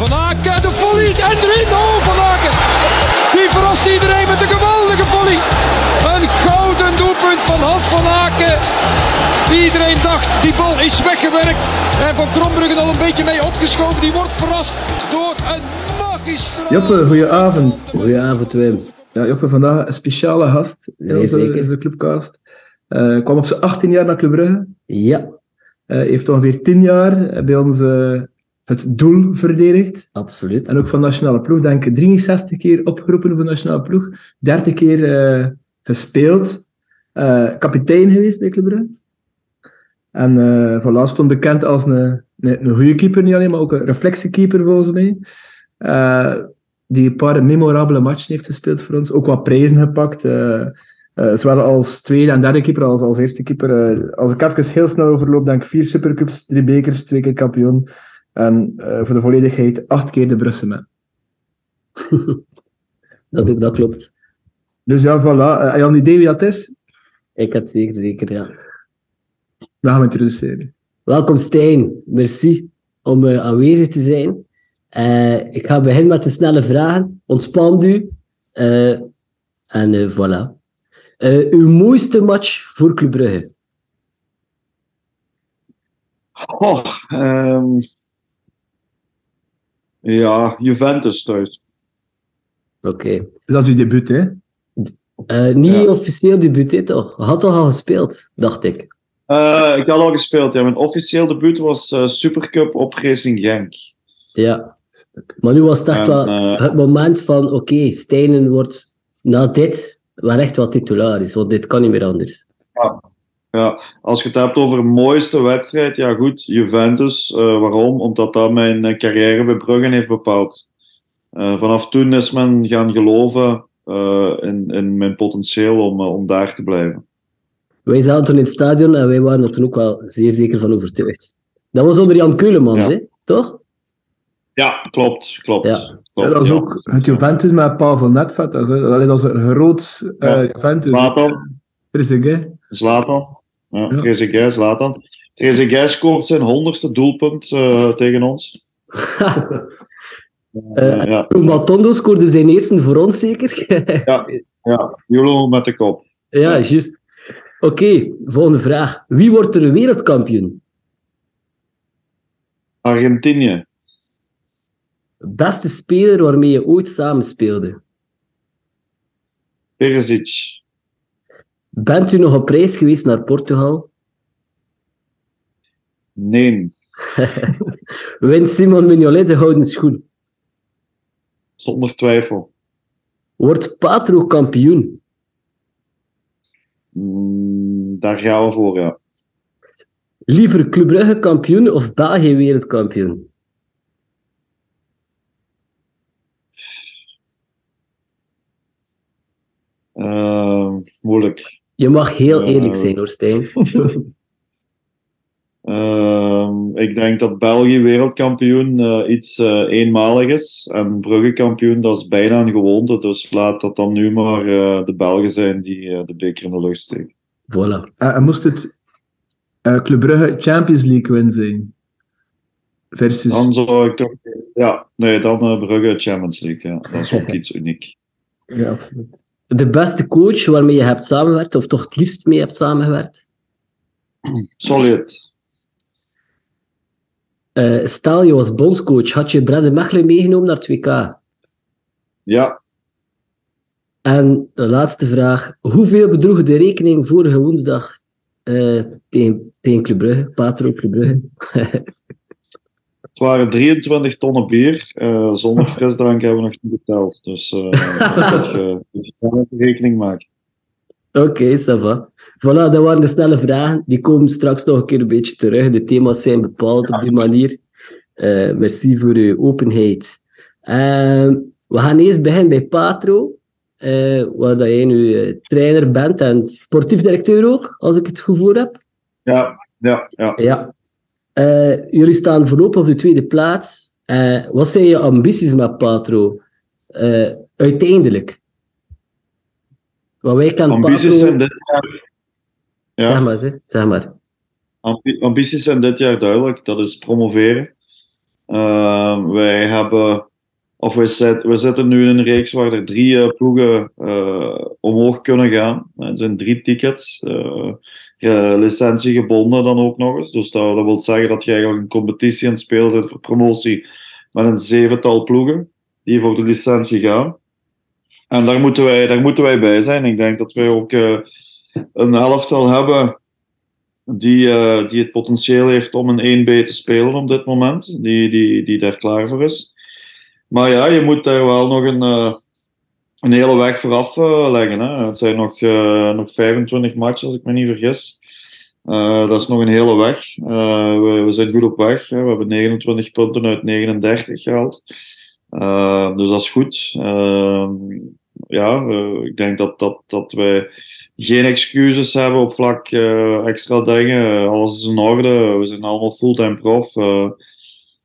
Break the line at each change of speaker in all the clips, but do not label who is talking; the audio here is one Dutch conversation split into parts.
Van Aken, de volley en erin. Oh, Van Aken. Die verrast iedereen met een geweldige volley. Een gouden doelpunt van Hans van Aken. Iedereen dacht, die bal is weggewerkt. En Van Krombruggen al een beetje mee opgeschoven. Die wordt verrast door een magistraal.
Joppe, goedenavond.
Goedenavond, Wim.
Ja, Joppe, vandaag een speciale gast in onze,
zeker.
in onze clubcast. Eh, kwam op zijn 18 jaar naar Club Brugge.
Ja,
Eh, heeft ongeveer 10 jaar bij ons eh, het doel verdedigd.
absoluut.
En ook van nationale ploeg, denk ik 63 keer opgeroepen voor nationale ploeg. 30 keer eh, gespeeld. Eh, kapitein geweest bij Club Brugge. En eh voilà, stond bekend als een, een, een goede keeper, niet alleen, maar ook een reflectiekeeper volgens mij. Die een paar memorabele matchen heeft gespeeld voor ons. Ook wat prijzen gepakt. zowel als tweede en derde keeper als als eerste keeper. Als ik even heel snel overloop, denk ik vier supercups, drie bekers, twee keer kampioen. En eh, voor de volledigheid acht keer de Brusselman.
Dat, dat klopt.
Dus ja, voilà. Eh, heb je al een idee wie dat is?
Ik had zeker, zeker, ja.
We gaan we introduceren.
Welkom Stijn, merci om eh, aanwezig te zijn. Eh, ik ga beginnen met de snelle vragen. Ontspan u. Eh, en eh, voilà. Eh, uw mooiste match voor Club Brugge?
Oh, ehm, ja, Juventus thuis.
Oké.
Dat is uw debuut, hè?
Eh, niet
Ja.
officieel debuut, hè, toch? Had toch al gespeeld, dacht ik.
Eh, ik had al gespeeld, ja. Mijn officieel debuut was eh, Supercup op Racing Genk.
Ja. Maar nu was het echt
En,
wel het moment van, oké, Stijnen wordt na dit wel echt wat titularis, want dit kan niet meer anders.
Ja, als je het hebt over mooiste wedstrijd, ja goed, Juventus. Eh, waarom? Omdat dat mijn eh, carrière bij Brugge heeft bepaald. Eh, vanaf toen is men gaan geloven eh, in, in mijn potentieel om, om daar te blijven.
Wij zaten toen in het stadion en wij waren er toen ook wel zeer zeker van overtuigd. Dat was onder Jan Keulemans,
Ja.
hè? toch?
Ja, klopt, klopt.
Ja.
klopt,
Ja, dat was
ja.
ook het Juventus met Pavel Netvet. Dat is, dat is een groot eh,
Ja.
Juventus.
Zlatan,
Trezeguet.
Zlatan. Ja. Trezeguet, Zlatan. Trezeguet scoort zijn honderdste doelpunt eh, tegen ons.
Eh,
ja,
Matondo scoorde zijn eerste voor ons zeker?
ja, ja, Julo met de kop.
ja, juist. Oké, volgende vraag. Wie wordt er wereldkampioen?
Argentinië.
Beste speler waarmee je ooit samen speelde?
Perisic.
Bent u nog op reis geweest naar Portugal?
Nee.
Wint Simon Mignolet de gouden schoen?
Zonder twijfel.
Wordt Patro kampioen?
Mm, daar gaan we voor, ja.
Liever Club Brugge kampioen of België wereldkampioen?
Eh, moeilijk.
Je mag heel
Eh,
eerlijk zijn hoor, Stijn.
Ehm, ik denk dat België wereldkampioen eh, iets eh, eenmalig is. En Brugge kampioen, dat is bijna een gewoonte. Dus laat dat dan nu maar eh, de Belgen zijn die eh, de beker in de lucht steken.
Voilà.
Eh, en moest het eh, Club Brugge Champions League win zijn? Versus...
Dan zou ik toch... Ja, nee, dan eh, Brugge Champions League. Ja. Dat is ook iets uniek.
Ja, absoluut.
De beste coach waarmee je hebt samengewerkt, of toch het liefst mee hebt samengewerkt?
Solid.
Eh, stel, je was bondscoach, had je Bradley Mechelen meegenomen naar het WK?
Ja,
En de laatste vraag. Hoeveel bedroeg de rekening vorige woensdag eh, tegen, tegen Club Brugge? Patro Club Brugge?
het waren 23 tonnen bier. Eh, zonder frisdrank hebben we nog niet betaald. Dus eh dat je daar even rekening maken.
Oké, ça va. Voilà, dat waren de snelle vragen. Die komen straks nog een keer een beetje terug. De thema's zijn bepaald op die manier. Eh, merci voor uw openheid. Ehm, we gaan eerst beginnen bij Patro, eh, waar dat jij nu eh, trainer bent en sportief directeur ook, als ik het goed voor heb.
Ja, ja, ja.
Ja. Eh, jullie staan voorlopig op de tweede plaats. Eh, wat zijn je ambities met Patro? Eh, uiteindelijk. Wat wij kennen
Ambities
Patro...
zijn dit jaar. Ja.
Zeg maar, zeg, zeg maar.
Ambi- ambities zijn dit jaar duidelijk. Dat is promoveren. Wij hebben, of we, zit, we zitten nu in een reeks waar er drie ploegen omhoog kunnen gaan. Het zijn drie tickets, licentie gebonden dan ook nog eens. Dus dat, wil zeggen dat je eigenlijk een competitie aan het spelen voor promotie met een zevental ploegen die voor de licentie gaan. En daar moeten wij, daar moeten wij bij zijn. Ik denk dat wij ook een elftal hebben die, uh, die het potentieel heeft om een 1B te spelen op dit moment, die, die, die daar klaar voor is. Maar ja, je moet daar wel nog een, een hele weg vooraf uh, leggen. Hè. Het zijn nog, nog 25 matchen, als ik me niet vergis. dat is nog een hele weg. We, we, zijn goed op weg. Hè. We hebben 29 punten uit 39 gehaald. dus dat is goed. ja, ik denk dat, dat, dat wij geen excuses hebben op vlak extra dingen. Alles is in orde. We zijn allemaal fulltime prof.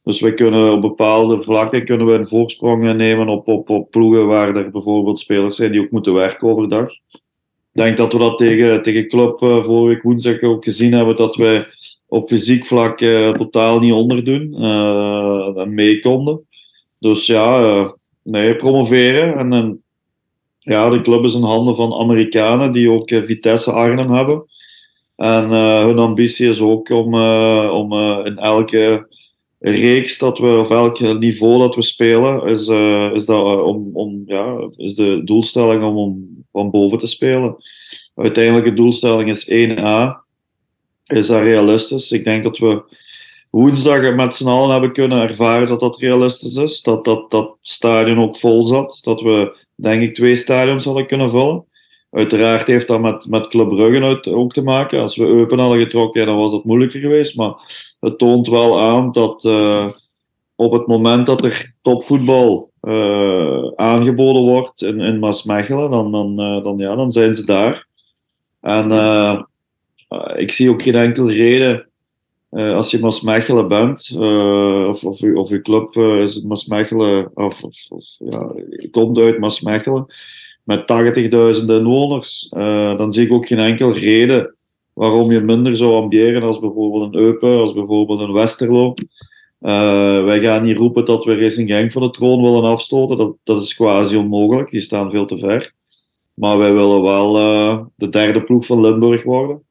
dus we kunnen op bepaalde vlakken kunnen we een voorsprong nemen op, op, op ploegen waar er bijvoorbeeld spelers zijn die ook moeten werken overdag. Ik denk dat we dat tegen, tegen Club uh, vorige week woensdag ook gezien hebben, dat wij op fysiek vlak totaal niet onderdoen en mee konden. Dus ja, nee, promoveren en, en ja, de club is in handen van Amerikanen die ook Vitesse Arnhem hebben. En hun ambitie is ook om, om in elke reeks dat we, of elk niveau dat we spelen, is, is, dat, om, om, ja, is de doelstelling om, om van boven te spelen. Uiteindelijke doelstelling is 1A. Is dat realistisch? Ik denk dat we woensdag met z'n allen hebben kunnen ervaren dat dat realistisch is. Dat dat, dat stadion ook vol zat. Dat we denk ik, twee stadions hadden kunnen vullen. Uiteraard heeft dat met, met Club Brugge ook te maken. Als we Eupen hadden getrokken, dan was dat moeilijker geweest. Maar het toont wel aan dat uh, op het moment dat er topvoetbal uh, aangeboden wordt in, in Maasmechelen, dan, dan, uh, dan, ja, dan zijn ze daar. En ik zie ook geen enkele reden als je Maasmechelen bent, uh, of, of, of je club is het Maasmechelen, of, of, of ja, je komt uit Maasmechelen, met 80.000 inwoners, dan zie ik ook geen enkele reden waarom je minder zou ambiëren als bijvoorbeeld een Eupen, als bijvoorbeeld een Westerlo. wij gaan niet roepen dat we Racing Genk van de troon willen afstoten, dat, dat is quasi onmogelijk, die staan veel te ver. Maar wij willen wel de derde ploeg van Limburg worden.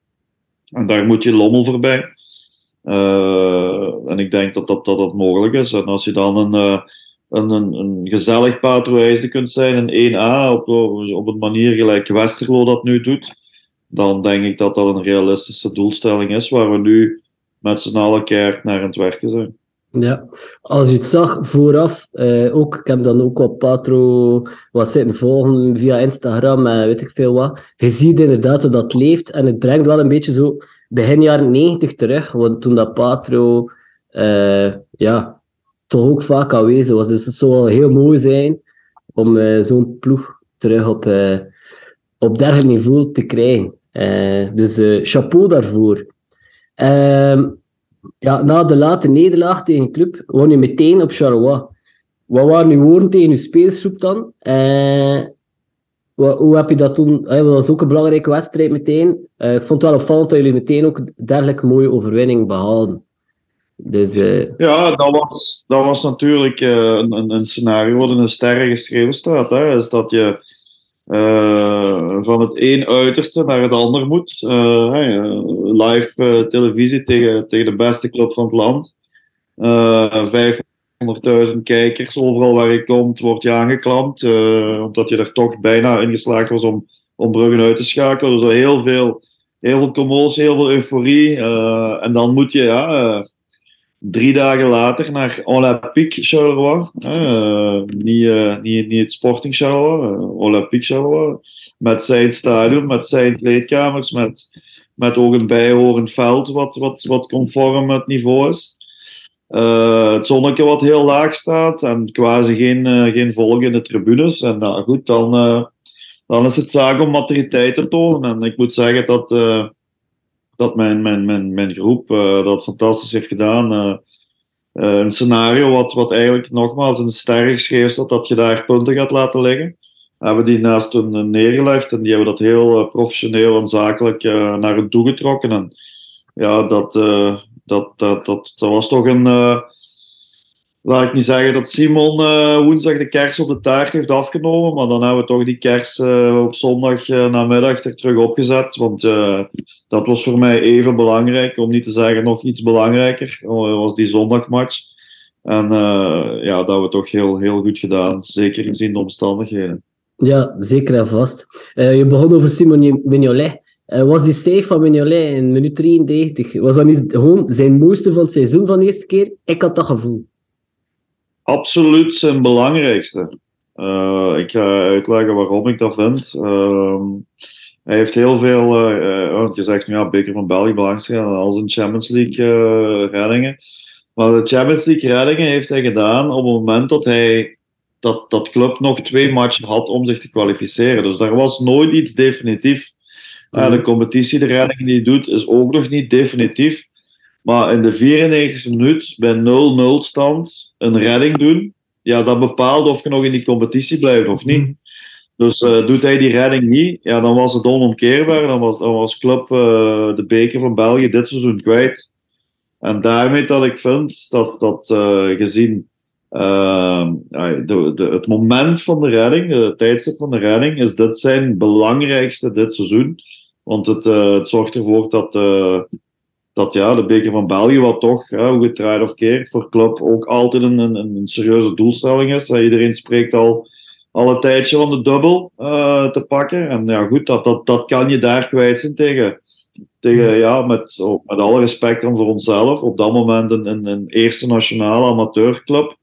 En daar moet je Lommel voorbij. Uh, en ik denk dat dat, dat dat mogelijk is. En als je dan een, een, een, een gezellig paardrijsde kunt zijn in 1A op, op een manier gelijk Westerlo dat nu doet, dan denk ik dat dat een realistische doelstelling is waar we nu met z'n allen keihard naar aan het werken zijn.
Ja, als je het zag vooraf, uh, ook, ik heb dan ook op Patro wat zitten volgen via Instagram en weet ik veel wat. Je ziet inderdaad hoe dat leeft en het brengt wel een beetje zo begin jaren 90 terug, want toen dat Patro uh, ja, toch ook vaak aanwezig was. Dus het zou heel mooi zijn om uh, zo'n ploeg terug op, uh, op dergelijk niveau te krijgen. dus chapeau daarvoor. Ehm, ja, na de late nederlaag tegen Club won je meteen op Charleroi. Wat waren uw woorden tegen uw speelsgroep dan? hoe heb je dat toen? Dat was ook een belangrijke wedstrijd meteen. Ik vond het wel opvallend dat jullie meteen ook dergelijke mooie overwinning behaalden. Dus, uh...
Ja, dat was, dat was natuurlijk uh, een, een, scenario wat in een sterren geschreven staat. Hè, is dat je van het een uiterste naar het ander moet. live televisie tegen, tegen de beste club van het land. vijf 100.000 kijkers. Overal waar je komt, word je aangeklampt. Omdat je er toch bijna in geslaagd was om, om Bruggen uit te schakelen. Dus heel veel, heel veel commotie, heel veel euforie. En dan moet je ja, drie dagen later naar Olympique Charleroi. niet, niet, niet het Sporting Charleroi, Olympique Charleroi. Met zijn stadion, met zijn kleedkamers, met, met ook een bijhorend veld wat, wat, wat conform het niveau is. Uh, het zonnetje wat heel laag staat en quasi geen, uh, geen volk in de tribunes. En nou goed, dan, uh, dan is het zaak om maturiteit te tonen. En ik moet zeggen dat, dat mijn, mijn, mijn, mijn groep dat fantastisch heeft gedaan. een scenario wat, wat eigenlijk nogmaals in de sterren geschreven dat je daar punten gaat laten liggen. Hebben die naast hun neergelegd en die hebben dat heel professioneel en zakelijk naar hen toegetrokken. En ja, dat, dat, dat, dat, was toch een, laat ik niet zeggen dat Simon eh, woensdag de kers op de taart heeft afgenomen, maar dan hebben we toch die kers eh, op zondag uh, namiddag er terug opgezet. Want dat was voor mij even belangrijk, om niet te zeggen nog iets belangrijker, was die zondagmatch. En ja, dat hebben we toch heel, heel goed gedaan, zeker gezien de omstandigheden.
Ja, zeker en vast. je begon over Simon Mignolet. was die save van Mignolet in minuut 93, was dat niet gewoon zijn mooiste van het seizoen van de eerste keer? Ik had dat gevoel
absoluut zijn belangrijkste. Uh, ik ga uitleggen waarom ik dat vind. Uh, hij heeft heel veel, uh, je zegt nu ja, Beker van België belangrijker dan al zijn Champions League reddingen. Maar de Champions League reddingen heeft hij gedaan op het moment dat hij dat, dat club nog twee matchen had om zich te kwalificeren. Dus daar was nooit iets definitief. Mm. de competitie, de reddingen die hij doet, is ook nog niet definitief. Maar in de 94e minuut bij 0-0 stand een redding doen, ja, dat bepaalt of je nog in die competitie blijft of niet. Mhm. Dus uh, doet hij die redding niet, ja, dan was het onomkeerbaar. Dan was, dan was club uh, de beker van België dit seizoen kwijt. En daarmee dat ik vind dat, dat uh, gezien de, de, het moment van de redding, de tijdstip van de redding, is dit zijn belangrijkste dit seizoen. Want het, het zorgt ervoor dat dat ja, de beker van België, wat toch, hè, hoe het draait of keert, voor club ook altijd een, een, een serieuze doelstelling is. Iedereen spreekt al, al een tijdje van de dubbel uh, te pakken. En ja, goed, dat, dat, dat kan je daar kwijt zijn tegen, tegen ja, met, oh, met alle respect dan voor onszelf, op dat moment een, een, eerste nationale amateurclub.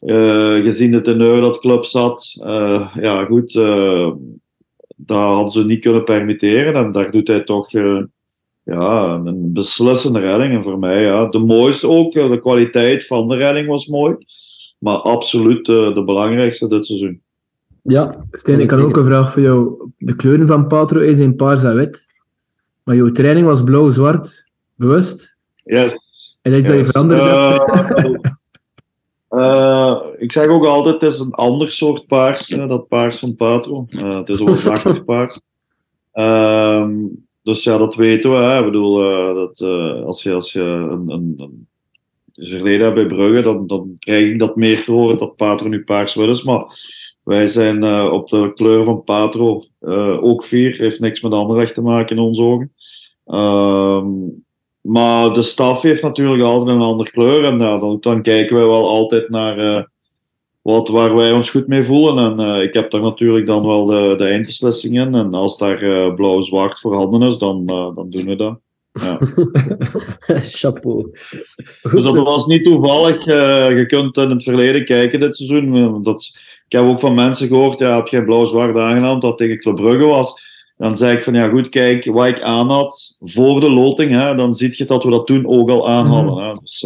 Uh, gezien het teneur dat club zat, uh, ja goed, dat hadden ze niet kunnen permitteren. En daar doet hij toch ja, een beslissende redding. En voor mij, ja, de mooiste ook. De kwaliteit van de redding was mooi. Maar absoluut de, de belangrijkste dit seizoen.
Ja, Stijn, ik had ook een vraag voor jou. De kleuren van Patro is in paars en wit. Maar jouw training was blauw-zwart. Bewust?
Yes.
En dat is dat je veranderd hebt?
Uh, ik zeg ook altijd, het is een ander soort paars, dat paars van Patro. Uh, het is ook een zachter paars. Ehm, dus ja, dat weten we. Hè. Ik bedoel, uh, dat, uh, als je, als je een, een, verleden hebt bij Brugge, dan, dan krijg ik dat meer te horen dat Patro nu paars-wit is. Maar wij zijn uh, op de kleur van Patro ook vier. Heeft niks met Anderlecht te maken in onze ogen. Ehm, maar de staf heeft natuurlijk altijd een andere kleur. En dan, dan kijken wij wel altijd naar wat, waar wij ons goed mee voelen. En uh, ik heb daar natuurlijk dan wel de, de eindbeslissing in. En als daar uh, blauw-zwart voorhanden is, dan, uh, dan doen we dat. Ja.
Chapeau.
dus dat was niet toevallig. je kunt in het verleden kijken dit seizoen. Dat, ik heb ook van mensen gehoord, ja, heb jij blauw-zwart aangenomen dat tegen Club Brugge was. Dan zei ik van, ja goed, kijk, wat ik aan had voor de loting, hè, dan zie je dat we dat toen ook al aan hadden. Mm. Hè. Dus,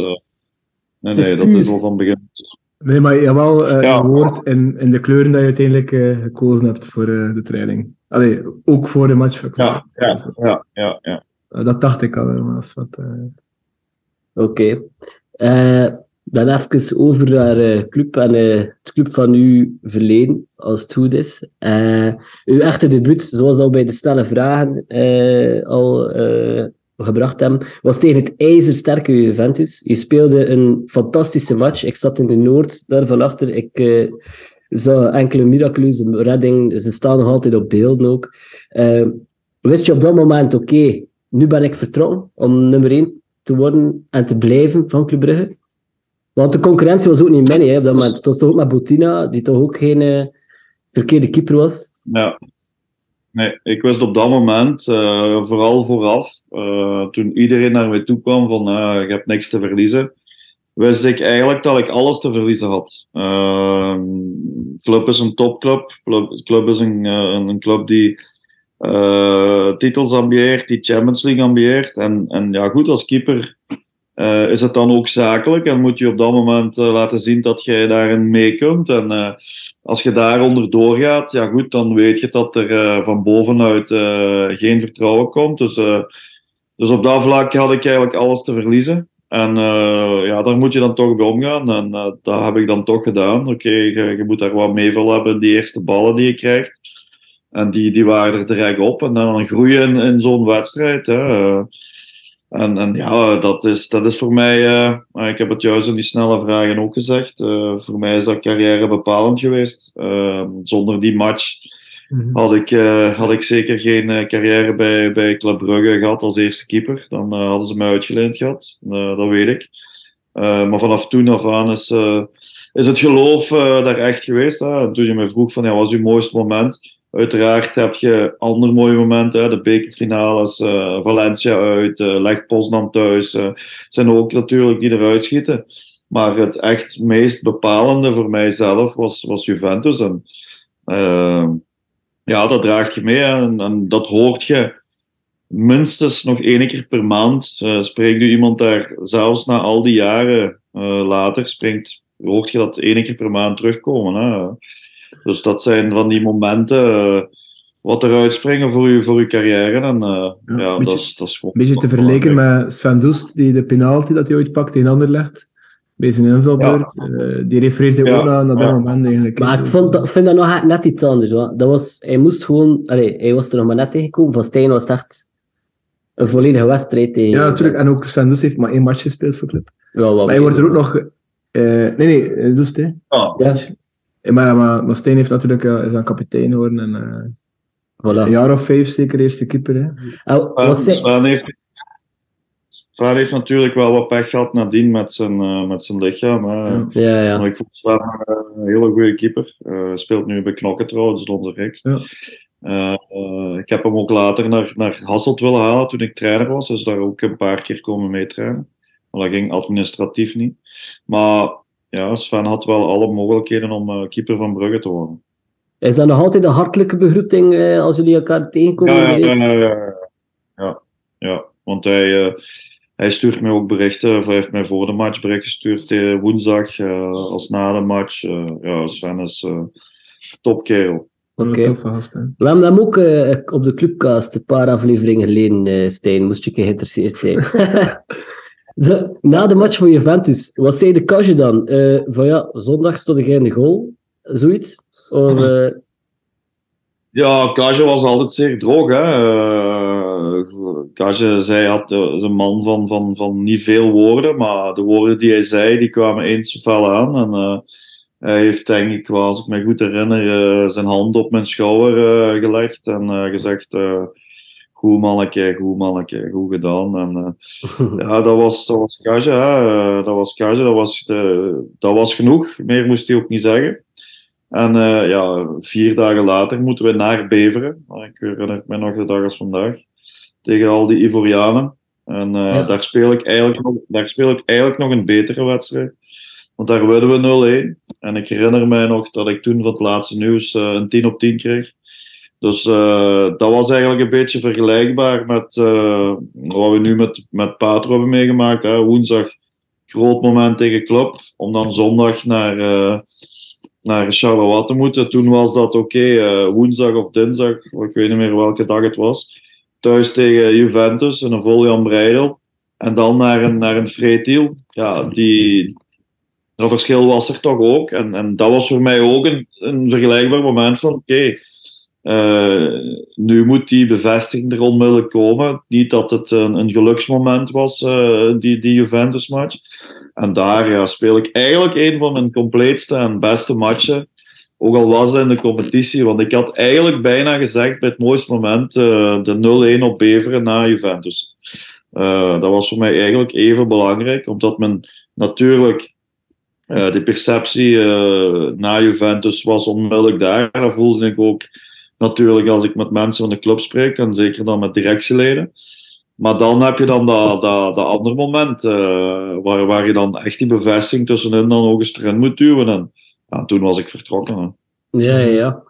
nee, nee, dat is al van begin.
Nee, maar je hebt wel uh, ja. woord in, in de kleuren dat je uiteindelijk uh, gekozen hebt voor uh, de training. Allee, ook voor de match.
Ja, ja, ja, ja, ja.
dat dacht ik al, maar wat...
Oké. Okay. dan even over naar club en het club van uw verleden, als het goed is. uw echte debuut, zoals al bij de snelle vragen al gebracht hebben, was tegen het ijzersterke Juventus. Je speelde een fantastische match. Ik zat in de Noord, daar van achter. Ik uh, zag enkele miraculeuze redding. Ze staan nog altijd op beelden ook. Uh, wist je op dat moment, oké, nu ben ik vertrokken om nummer 1 te worden en te blijven van Club Brugge? Want de concurrentie was ook niet min op dat moment. Het was toch ook met Boutina, die toch ook geen uh, verkeerde keeper was?
Ja. Nee, ik wist op dat moment, uh, vooral vooraf, uh, toen iedereen naar mij toe kwam van uh, je hebt niks te verliezen, wist ik eigenlijk dat ik alles te verliezen had. Ehm, club is een topclub, club, is een, een, een club die titels ambieert, die Champions League ambieert. En, en ja goed, als keeper uh, is het dan ook zakelijk en moet je op dat moment uh, laten zien dat jij daarin mee kunt. En uh, als je daaronder doorgaat, ja goed, dan weet je dat er van bovenuit geen vertrouwen komt. Dus, dus op dat vlak had ik eigenlijk alles te verliezen. En ja, daar moet je dan toch bij omgaan. En dat heb ik dan toch gedaan. Oké, je, moet daar wat meeval hebben, die eerste ballen die je krijgt. En die, die waren er direct op. En dan groeien in, in zo'n wedstrijd. Hè En, en ja, dat is, dat is voor mij, uh, ik heb het juist in die snelle vragen ook gezegd, uh, voor mij is dat carrière bepalend geweest. Uh, zonder die match mm-hmm. had, ik, had ik zeker geen carrière bij, bij Club Brugge gehad als eerste keeper. Dan hadden ze mij uitgeleend gehad, dat weet ik. maar vanaf toen af aan is, is het geloof daar echt geweest. Hè? Toen je me vroeg van, ja, wat was uw mooiste moment? Uiteraard heb je andere mooie momenten, hè, de bekerfinales, uh, Valencia uit, uh, Leg Poznan thuis. Uh, zijn ook natuurlijk die eruit schieten. Maar het echt meest bepalende voor mijzelf was, was Juventus. En ja, dat draagt je mee en, en, dat hoort je minstens nog één keer per maand. spreekt nu iemand daar zelfs na al die jaren later, springt, hoort je dat één keer per maand terugkomen. Hè. Dus dat zijn van die momenten uh, wat eruit springen voor je, voor uw carrière. En uh, ja, ja beetje, dat, is, dat is gewoon...
Een beetje te vergelijken met Sven Doest, die de penalty dat hij ooit pakt in legt. Bij zijn invalbeurt. Ja. Uh, die refereert hij ook naar, naar dat moment eigenlijk.
Maar ik vond, dat, vind dat nog net iets anders. Hoor. Dat was, hij moest gewoon... Allee, hij was er nog maar net tegengekomen. Van Stijn was het echt een volledige wedstrijd tegen...
Ja, natuurlijk. En ook Sven Doest heeft maar één match gespeeld voor club. Ja, maar hij wordt er ook nog... nee, nee, Doest, hè.
Oh.
Ja, maar, maar, maar Steen heeft natuurlijk uh, is dan kapitein geworden. En, uh, voilà. Een jaar of vijf zeker eerste keeper. Hè.
Wat
Sven, heeft, Sven heeft natuurlijk wel wat pech gehad nadien met zijn, uh, met zijn lichaam. Hè.
Ja, ja.
Maar ik vond Sven een hele goede keeper. Uh, speelt nu bij Knokken trouwens, Londen Rex. Ja. Uh, uh, ik heb hem ook later naar, naar Hasselt willen halen toen ik trainer was. Dus daar ook een paar keer komen meetrainen. Maar dat ging administratief niet. Maar ja, Sven had wel alle mogelijkheden om uh, keeper van Brugge te worden.
Is dat nog altijd een hartelijke begroeting uh, als jullie elkaar tegenkomen?
Ja, ja, ja, ja, ja, ja. want hij, uh, hij stuurt mij ook berichten. Hij heeft mij voor de match bericht gestuurd woensdag als na de match. ja, Sven is topkerel.
Oké. Okay. We hebben hem ook op de Clubcast een paar afleveringen geleden, Stijn. Moest je geïnteresseerd zijn. Zo, na de match voor Juventus, wat zei de Kasje dan? Uh, van ja, zondag stond ik in de goal, zoiets? Of, uh...
Ja, Kasje was altijd zeer droog. Hè? Kasje zei, had, is een man van, van, van niet veel woorden, maar de woorden die hij zei, die kwamen eens fel aan. En hij heeft, denk ik, als ik me goed herinner, zijn hand op mijn schouder gelegd en gezegd goed manneke, goed manneke, goed gedaan. En, uh, ja, dat was, dat was Kaja, uh, dat was Kaja, dat was, de, dat was genoeg. Meer moest hij ook niet zeggen. En uh, ja, vier dagen later moeten we naar Beveren. Ik herinner me nog de dag als vandaag. Tegen al die Ivorianen. En ja. daar, speel ik eigenlijk nog, daar speel ik eigenlijk nog een betere wedstrijd. Want daar winnen we 0-1. En ik herinner mij nog dat ik toen van het laatste nieuws een 10 op 10 kreeg. Dus uh, dat was eigenlijk een beetje vergelijkbaar met uh, wat we nu met, met Patro hebben meegemaakt. Hè. Woensdag groot moment tegen Club, om dan zondag naar, uh, naar Charleroi te moeten. Toen was dat oké, woensdag of dinsdag, ik weet niet meer welke dag het was. Thuis tegen Juventus en een vol Jan Breidel. En dan naar een, naar een. Ja, die, dat verschil was er toch ook. En, en dat was voor mij ook een, een vergelijkbaar moment van oké. Uh, nu moet die bevestiging er onmiddellijk komen. Niet dat het een, een geluksmoment was, uh, die, die Juventus-match. En daar ja, speel ik eigenlijk een van mijn compleetste en beste matchen. Ook al was dat in de competitie. Want ik had eigenlijk bijna gezegd bij het mooiste moment uh, de 0-1 op Beveren na Juventus. dat was voor mij eigenlijk even belangrijk. Omdat men natuurlijk de perceptie na Juventus was onmiddellijk daar. Daar voelde ik ook natuurlijk als ik met mensen van de club spreek, en zeker dan met directieleden. Maar dan heb je dan dat, dat, dat andere moment uh, waar, waar je dan echt die bevestiging tussenin dan ook eens erin moet duwen. En ja, toen was ik vertrokken. Hè.
Ja, ja, ja.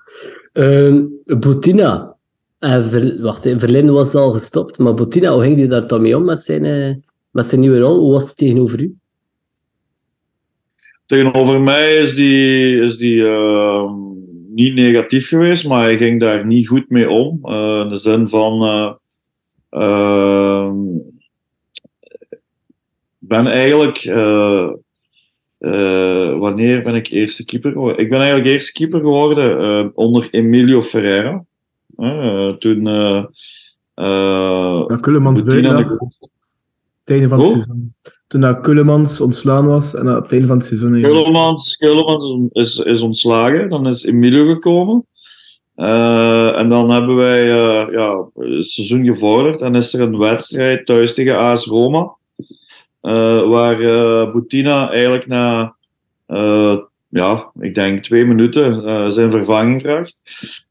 Uh, Boutina. Uh, ver, wacht, was al gestopt, maar Boutina, hoe ging hij daar dan mee om met zijn, uh, met zijn nieuwe rol? Hoe was het tegenover u?
Tegenover mij is die, is die ehm, niet negatief geweest, maar hij ging daar niet goed mee om. Uh, in de zin van. Uh, uh, ben eigenlijk. wanneer ben ik eerste keeper geworden? Ik ben eigenlijk eerste keeper geworden onder Emilio Ferreira. toen.
ja, Kullemans het einde van het seizoen. Toen dat Kullemans ontslaan was en op het einde van het seizoen. eigenlijk.
Keulemans, Keulemans is, is ontslagen. Dan is Emilio gekomen. Eh, en dan hebben wij eh, ja, het seizoen gevorderd. En is er een wedstrijd thuis tegen AS Roma. eh, waar Boutina eigenlijk na, ja, ik denk twee minuten eh, zijn vervanging vraagt.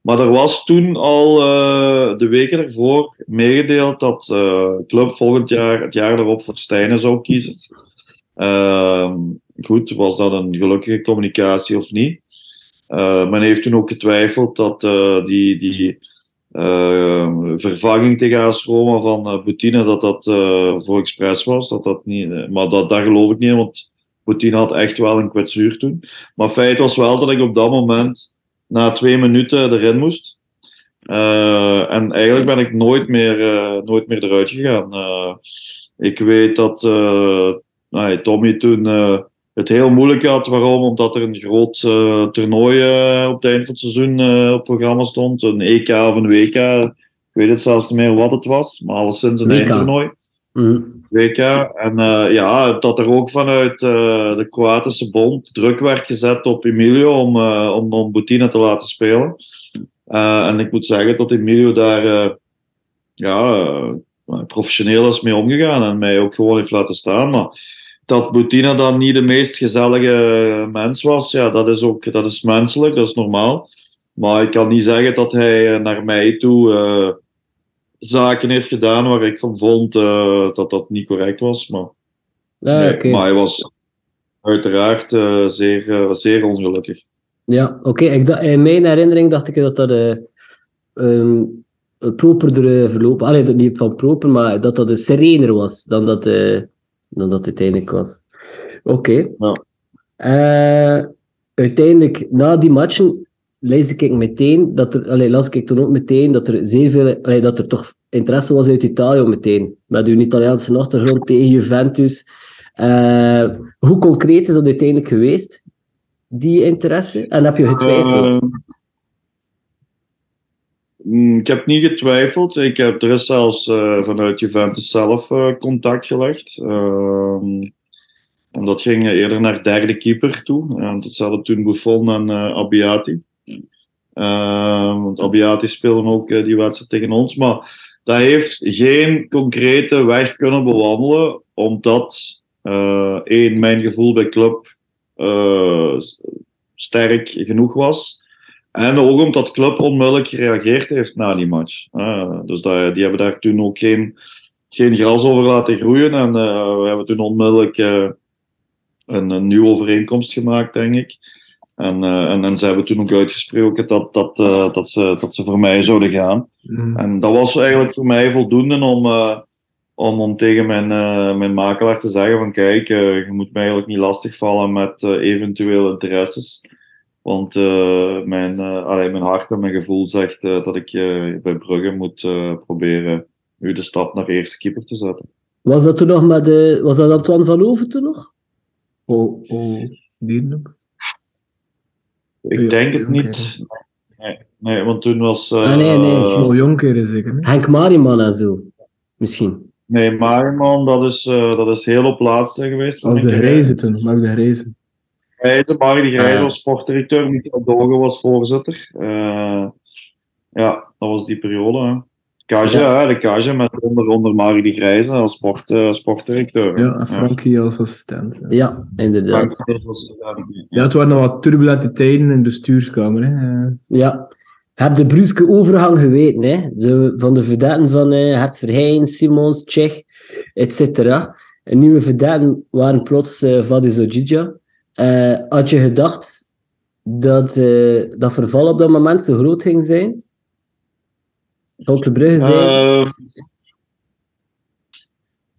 Maar er was toen al eh, de weken ervoor meegedeeld dat de club volgend jaar, het jaar erop, voor Stijnen zou kiezen. Ehm, goed, was dat een gelukkige communicatie of niet? Eh, men heeft toen ook getwijfeld dat eh, die, die eh, vervanging tegen AS van uh, Boutina, dat dat eh, voor expres was. Dat dat niet, eh, maar dat, daar geloof ik niet want Boutina had echt wel een kwetsuur toen. Maar feit was wel dat ik op dat moment na twee minuten erin moest. Eh, en eigenlijk ben ik nooit meer, eh, nooit meer eruit gegaan. Eh, ik weet dat nou, Tommy toen het heel moeilijk had. Waarom? Omdat er een groot toernooi op het eind van het seizoen op het programma stond. Een EK of een WK. Ik weet het zelfs niet meer wat het was, maar alleszins een
WK.
WK. En eh, ja, dat er ook vanuit eh, de Kroatische bond druk werd gezet op Emilio om, eh om, om Boutina te laten spelen. En ik moet zeggen dat Emilio daar ja, professioneel is mee omgegaan en mij ook gewoon heeft laten staan. Maar dat Boutina dan niet de meest gezellige mens was, ja, dat is ook dat is menselijk, dat is normaal. Maar ik kan niet zeggen dat hij naar mij toe zaken heeft gedaan waar ik van vond eh, dat dat niet correct was. Maar,
Ja,
nee, maar hij was uiteraard eh, zeer, eh, zeer ongelukkig.
Ja, oké. In mijn herinnering dacht ik dat dat eh ehm, properder verlopen... Allee, niet van proper, maar dat dat dus serener was dan dat, dan dat het uiteindelijk was. Oké.
Ja.
Eh, uiteindelijk, na die matchen, lees ik meteen dat er... Allee, las ik toen ook meteen dat er zeer veel... Dat er toch interesse was uit Italië meteen. Met uw Italiaanse achtergrond tegen Juventus. Eh, hoe concreet is dat uiteindelijk geweest? die interesse? En heb je getwijfeld?
Eh, mm, ik heb niet getwijfeld. Ik heb, er zelfs eh, vanuit Juventus zelf contact gelegd. Ehm, en dat ging eerder naar derde keeper toe. Dat toen Buffon en Abbiati. Ehm, want Abbiati speelde ook eh, die wedstrijd tegen ons. Maar dat heeft geen concrete weg kunnen bewandelen. Omdat, eh, één, mijn gevoel bij club sterk genoeg was. En ook omdat club onmiddellijk gereageerd heeft na die match. Dus dat, die hebben daar toen ook geen, geen gras over laten groeien. En we hebben toen onmiddellijk een, een nieuwe overeenkomst gemaakt, denk ik. En, eh, en, en ze hebben toen ook uitgesproken dat, dat, eh, dat, ze, dat ze voor mij zouden gaan.
Mm.
En dat was eigenlijk voor mij voldoende om, eh, om, om tegen mijn, eh, mijn makelaar te zeggen van kijk, eh, je moet mij eigenlijk niet lastigvallen met eventuele interesses. Want eh, mijn, eh, allee, mijn hart en mijn gevoel zegt eh, dat ik eh, bij Brugge moet proberen nu de stap naar eerste keeper te zetten.
Was dat toen nog met de... Was dat Antoine van Over toen nog?
Oh, oh, die ook.
Ik
Ja,
denk het niet. Nee, nee, want toen was... eh,
Ah, nee, nee, juist.
Oh, Jonker zeker. Hè?
Henk Mariman en zo. Misschien.
Nee, Mariman, dat is, eh, dat is heel op laatste geweest.
Als de grijze toen, maar de grijze.
Grijze, Marie de Grijze
Ah.
was sportdirecteur, Michael Dogen was voorzitter. Eh, ja, dat was die periode. Hè. Kaja,
Ja.
hè, de Kaja met onder, onder Marie de Grijze als sport, eh, sportdirecteur. hè.
Ja, en Frankie als assistent. hè.
Ja, inderdaad.
Frank als assistent.
Ja, het waren nog wat turbulente tijden in de bestuurskamer. Hè.
Ja. Heb de bruske overgang geweten, hè? Van de verdaten van eh Hert Verheyen, Simons, Tsjech, etc. En nieuwe verdaten waren plots eh Vadis Ojidja. Eh, had je gedacht dat eh, dat verval op dat moment zo groot ging zijn? Volker Brugge zei...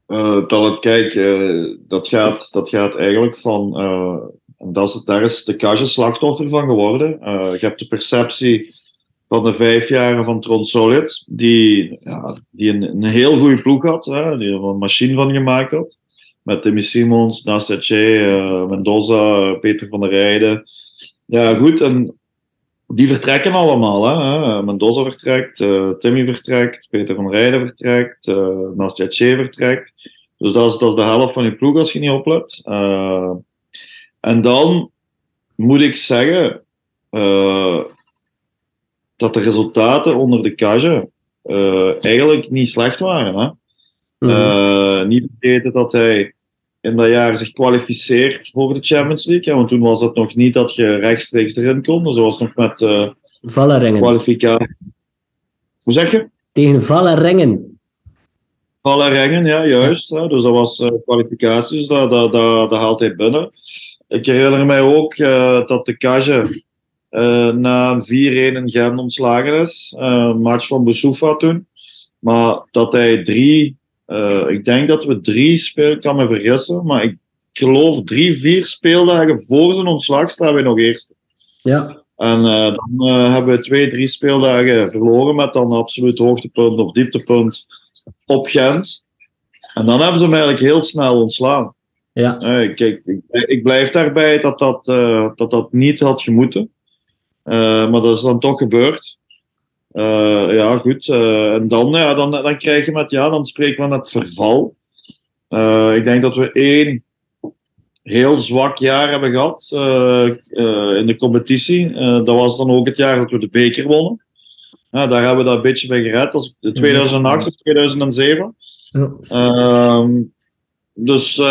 Eh, dat het, kijk, eh, dat, gaat, dat gaat eigenlijk van. eh, en dat is, daar is de Kaja slachtoffer van geworden. Eh, je hebt de perceptie van de vijf jaren van Tron Solid, die, ja, die een, een heel goede ploeg had, hè, die er een machine van gemaakt had. Met Timmy Simons, Nastache, Mendoza, Peter van der Rijden. Ja, goed. En die vertrekken allemaal. Hè? hè. Mendoza vertrekt, eh, Timmy vertrekt, Peter van Rijden vertrekt, uh, Nastja Che vertrekt. Dus dat is, dat is de helft van je ploeg als je niet oplet. Uh, en dan moet ik zeggen dat de resultaten onder de Cage eigenlijk niet slecht waren. Hè? Mm-hmm. niet vergeten dat hij in dat jaar zich kwalificeert voor de Champions League. want toen was het nog niet dat je rechtstreeks erin kon. Dus dat was nog met uh, kwalificatie. Hoe zeg je?
Tegen Vallerengen.
Vallerengen, ja, juist. Dus dat was uh, kwalificaties, dus dat, dat, dat, dat, haalt hij binnen. Ik herinner mij ook uh, dat de Cage na een 4-1 in Gent ontslagen is. match van Boussoufa toen. Maar dat hij drie uh, ik denk dat we drie spelen, ik kan me vergissen, maar ik geloof drie, vier speeldagen voor zijn ontslag staan we nog eerst.
Ja.
En uh, dan uh, hebben we twee, drie speeldagen verloren met dan absoluut hoogtepunt of dieptepunt op Gent. En dan hebben ze hem eigenlijk heel snel ontslaan.
Ja.
kijk, ik, ik, blijf daarbij dat dat, dat dat niet had gemoeten. maar dat is dan toch gebeurd. Uh, ja, goed. Uh, en dan, ja, dan, dan krijg je met, ja, dan spreken we het verval. Uh, ik denk dat we één heel zwak jaar hebben gehad in de competitie. dat was dan ook het jaar dat we de beker wonnen. daar hebben we dat een beetje bij gered, als 2008 of 2007. Ja. Ehm, dus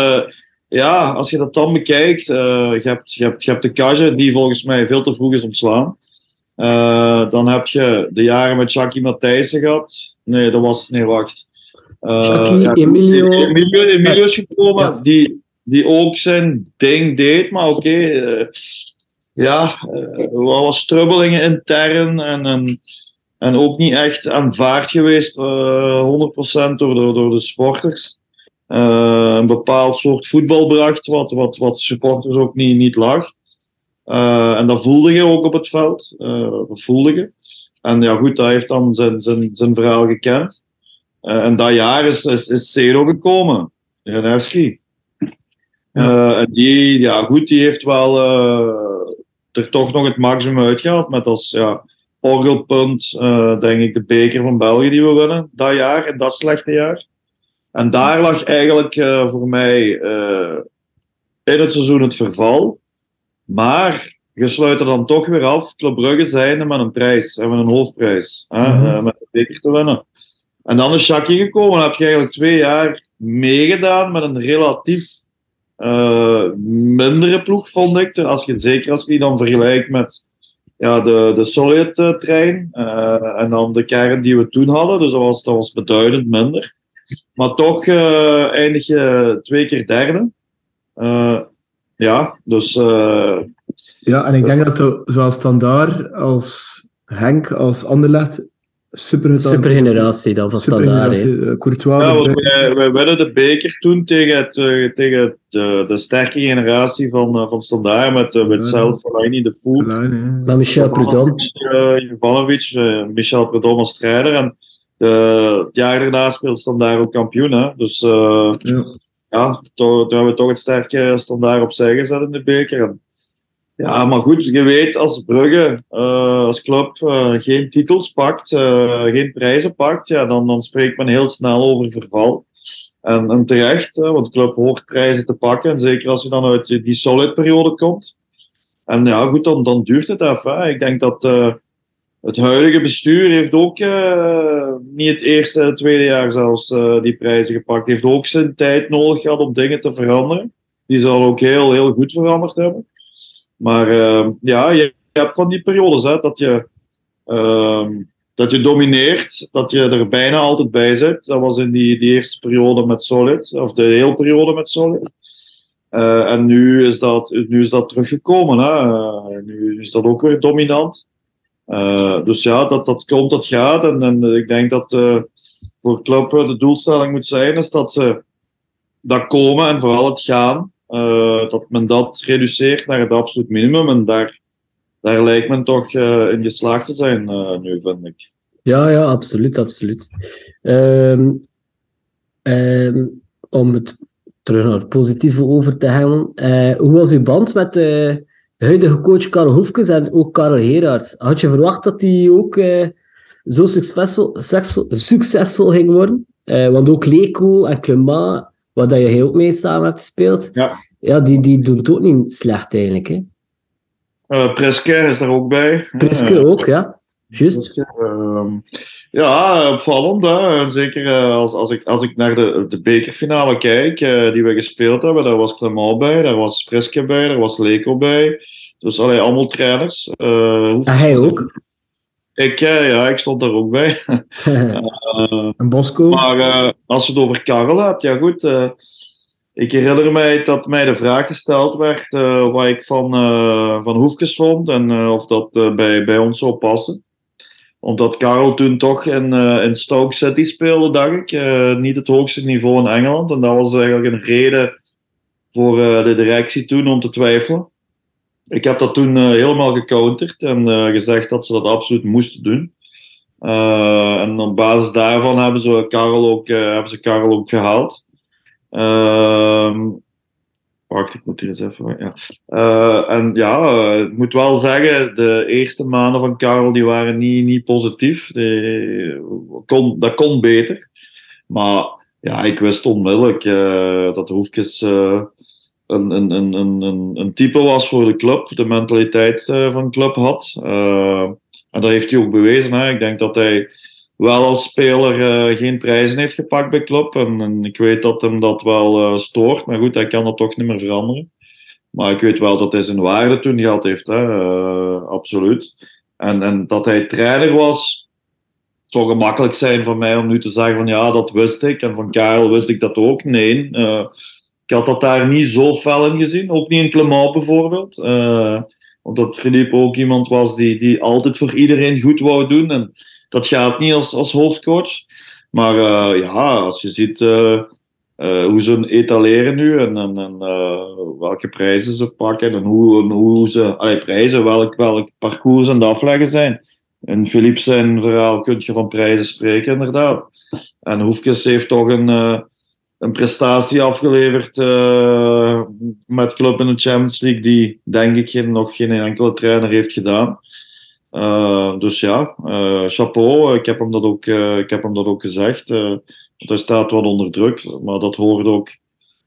ja, als je dat dan bekijkt, je, hebt, je, hebt, je hebt de Kage, die volgens mij veel te vroeg is ontslaan. Uh, dan heb je de jaren met Chucky Matthijssen gehad. Nee, dat was. Nee, wacht.
Uh, ja, Emilio.
Emilio, Emilio is gekomen, ja. die, die ook zijn ding deed, maar oké. Okay, uh, ja, er was strubbelingen intern en, en, en ook niet echt aanvaard geweest, 100% door de, door de sporters. een bepaald soort voetbal bracht, wat, wat, wat supporters ook niet, niet lag. Uh, en dat voelde je ook op het veld. Uh, dat voelde je. En ja, goed, hij heeft dan zijn, zijn, zijn verhaal gekend. Uh, en dat jaar is, is, is Cero gekomen, Renerski. Ja. en die, ja, goed, die heeft wel er toch nog het maximum uitgehaald. Met als ja, orgelpunt, denk ik, de beker van België die we winnen. Dat jaar, in dat slechte jaar. En daar lag eigenlijk voor mij in het seizoen het verval. Maar je sluit er dan toch weer af, Club Brugge zijnde met een prijs en met een hoofdprijs. Hè, mm -hmm. met een beker te winnen. En dan is Shaki gekomen. Dan heb je eigenlijk twee jaar meegedaan met een relatief uh, mindere ploeg, vond ik. Als je, zeker als je die dan vergelijkt met ja, de, de Solid-trein uh, en dan de kern die we toen hadden. Dus dat was, dat was beduidend minder. Maar toch uh, eindig je twee keer derde ja, dus... Uh,
ja, en ik denk dat we, zowel Standaard als Henk, als Anderlecht, super...
Super generatie dan van Standaard.
Uh, Courtois...
Ja, want wij, wij winnen de beker toen tegen, het, uh, tegen het, de sterke generatie van, van Standaard, met, met zelf Fellaini, de Fool.
Met Michel Prudhomme.
Ivanovic, Michel Prudhomme als strijder. En de, het jaar daarna speelt Standaard ook kampioen, hè. Dus... ja ja, toen hebben we toch het sterke standaard opzij gezet in de beker. ja, maar goed, je weet als Brugge, uh, als club, uh, geen titels pakt, uh, geen prijzen pakt, ja, dan, dan spreekt men heel snel over verval. En, en terecht, want de club hoort prijzen te pakken, en zeker als je dan uit die solid periode komt. En ja, goed, dan, dan duurt het even. Ik denk dat het huidige bestuur heeft ook uh, niet het eerste en tweede jaar zelfs uh, die prijzen gepakt. Heeft ook zijn tijd nodig gehad om dingen te veranderen. Die zal ook heel, heel goed veranderd hebben. Maar uh, ja, je, je, hebt van die periodes hè, dat, je, ehm, dat je domineert, dat je er bijna altijd bij zit. Dat was in die, die eerste periode met Solid, of de hele periode met Solid. en nu is, dat, nu is dat teruggekomen. Hè. nu is dat ook weer dominant. Uh, dus ja, dat, dat komt, dat gaat. En, en ik denk dat uh, voor club de doelstelling moet zijn is dat ze dat komen en vooral het gaan, uh, dat men dat reduceert naar het absoluut minimum. En daar, daar lijkt men toch in geslaagd te zijn nu, vind ik.
Ja, ja, absoluut, absoluut. Um, om het terug naar het positieve over te gaan. hoe was uw band met de huidige coach Karel Hoefkes en ook Karel Heraerts. Had je verwacht dat die ook uh, zo succesvol, succesvol ging worden? Uh, want ook Leko en Clement waar dat je heel ook mee samen hebt gespeeld.
Ja.
Ja, die, die doen het ook niet slecht eigenlijk. Hè.
Eh Preske is daar ook bij.
Priske
Eh,
ook, ja. Juist.
Ehm, ja, opvallend. Hè? Zeker eh, als, als, ik, als ik naar de, de bekerfinale kijk, eh, die we gespeeld hebben, daar was Clement bij, daar was Priske bij, daar was Leko bij. Dus allee, allemaal trainers. Eh,
En hij ook.
Ik, ja, ik stond daar ook bij. Eh,
En Bosco.
maar als je het over Karel hebt, ja goed. ik herinner mij dat mij de vraag gesteld werd wat ik van, van Hoefkes vond en of dat bij, bij ons zou passen. Omdat Karel toen toch in, eh, in Stoke City speelde, dacht ik. Eh, niet het hoogste niveau in Engeland. En dat was eigenlijk een reden voor eh, de directie toen om te twijfelen. Ik heb dat toen helemaal gecounterd en gezegd dat ze dat absoluut moesten doen. En op basis daarvan hebben ze Karel ook, hebben ze Karel ook gehaald. Wacht, ik moet hier eens even. Eh, en ja, eh, ik moet wel zeggen, de eerste maanden van Karel die waren niet, niet positief. Die, kon, dat kon beter. Maar ja, ik wist onmiddellijk eh, dat Hoefkes een, een, een, een, een, type was voor de club, de mentaliteit van de club had. En dat heeft hij ook bewezen. Hè. Ik denk dat hij wel als speler eh, geen prijzen heeft gepakt bij club. En, ik weet dat hem dat wel eh, stoort. Maar goed, hij kan dat toch niet meer veranderen. Maar ik weet wel dat hij zijn waarde toen gehad heeft. Hè. eh, absoluut. En, en dat hij trainer was, het zou gemakkelijk zijn voor mij om nu te zeggen van ja, dat wist ik. En van Karel wist ik dat ook. Nee, ik had dat daar niet zo fel in gezien. Ook niet in Clement bijvoorbeeld. Omdat Philippe ook iemand was die, die altijd voor iedereen goed wou doen. En dat gaat niet als, als hoofdcoach. Maar eh, ja, als je ziet eh, eh, hoe ze etaleren nu en, en, en welke prijzen ze pakken en hoe, hoe ze allee, prijzen, welk, welk parcours aan het afleggen zijn. In Philippe zijn verhaal kun je van prijzen spreken, inderdaad. En Hoefkes heeft toch een, een prestatie afgeleverd met club in de Champions League die, denk ik, nog geen enkele trainer heeft gedaan. Eh, dus ja, eh, chapeau. Ik heb hem dat ook, eh, ik heb hem dat ook gezegd. Hij staat wat onder druk, maar dat hoort ook,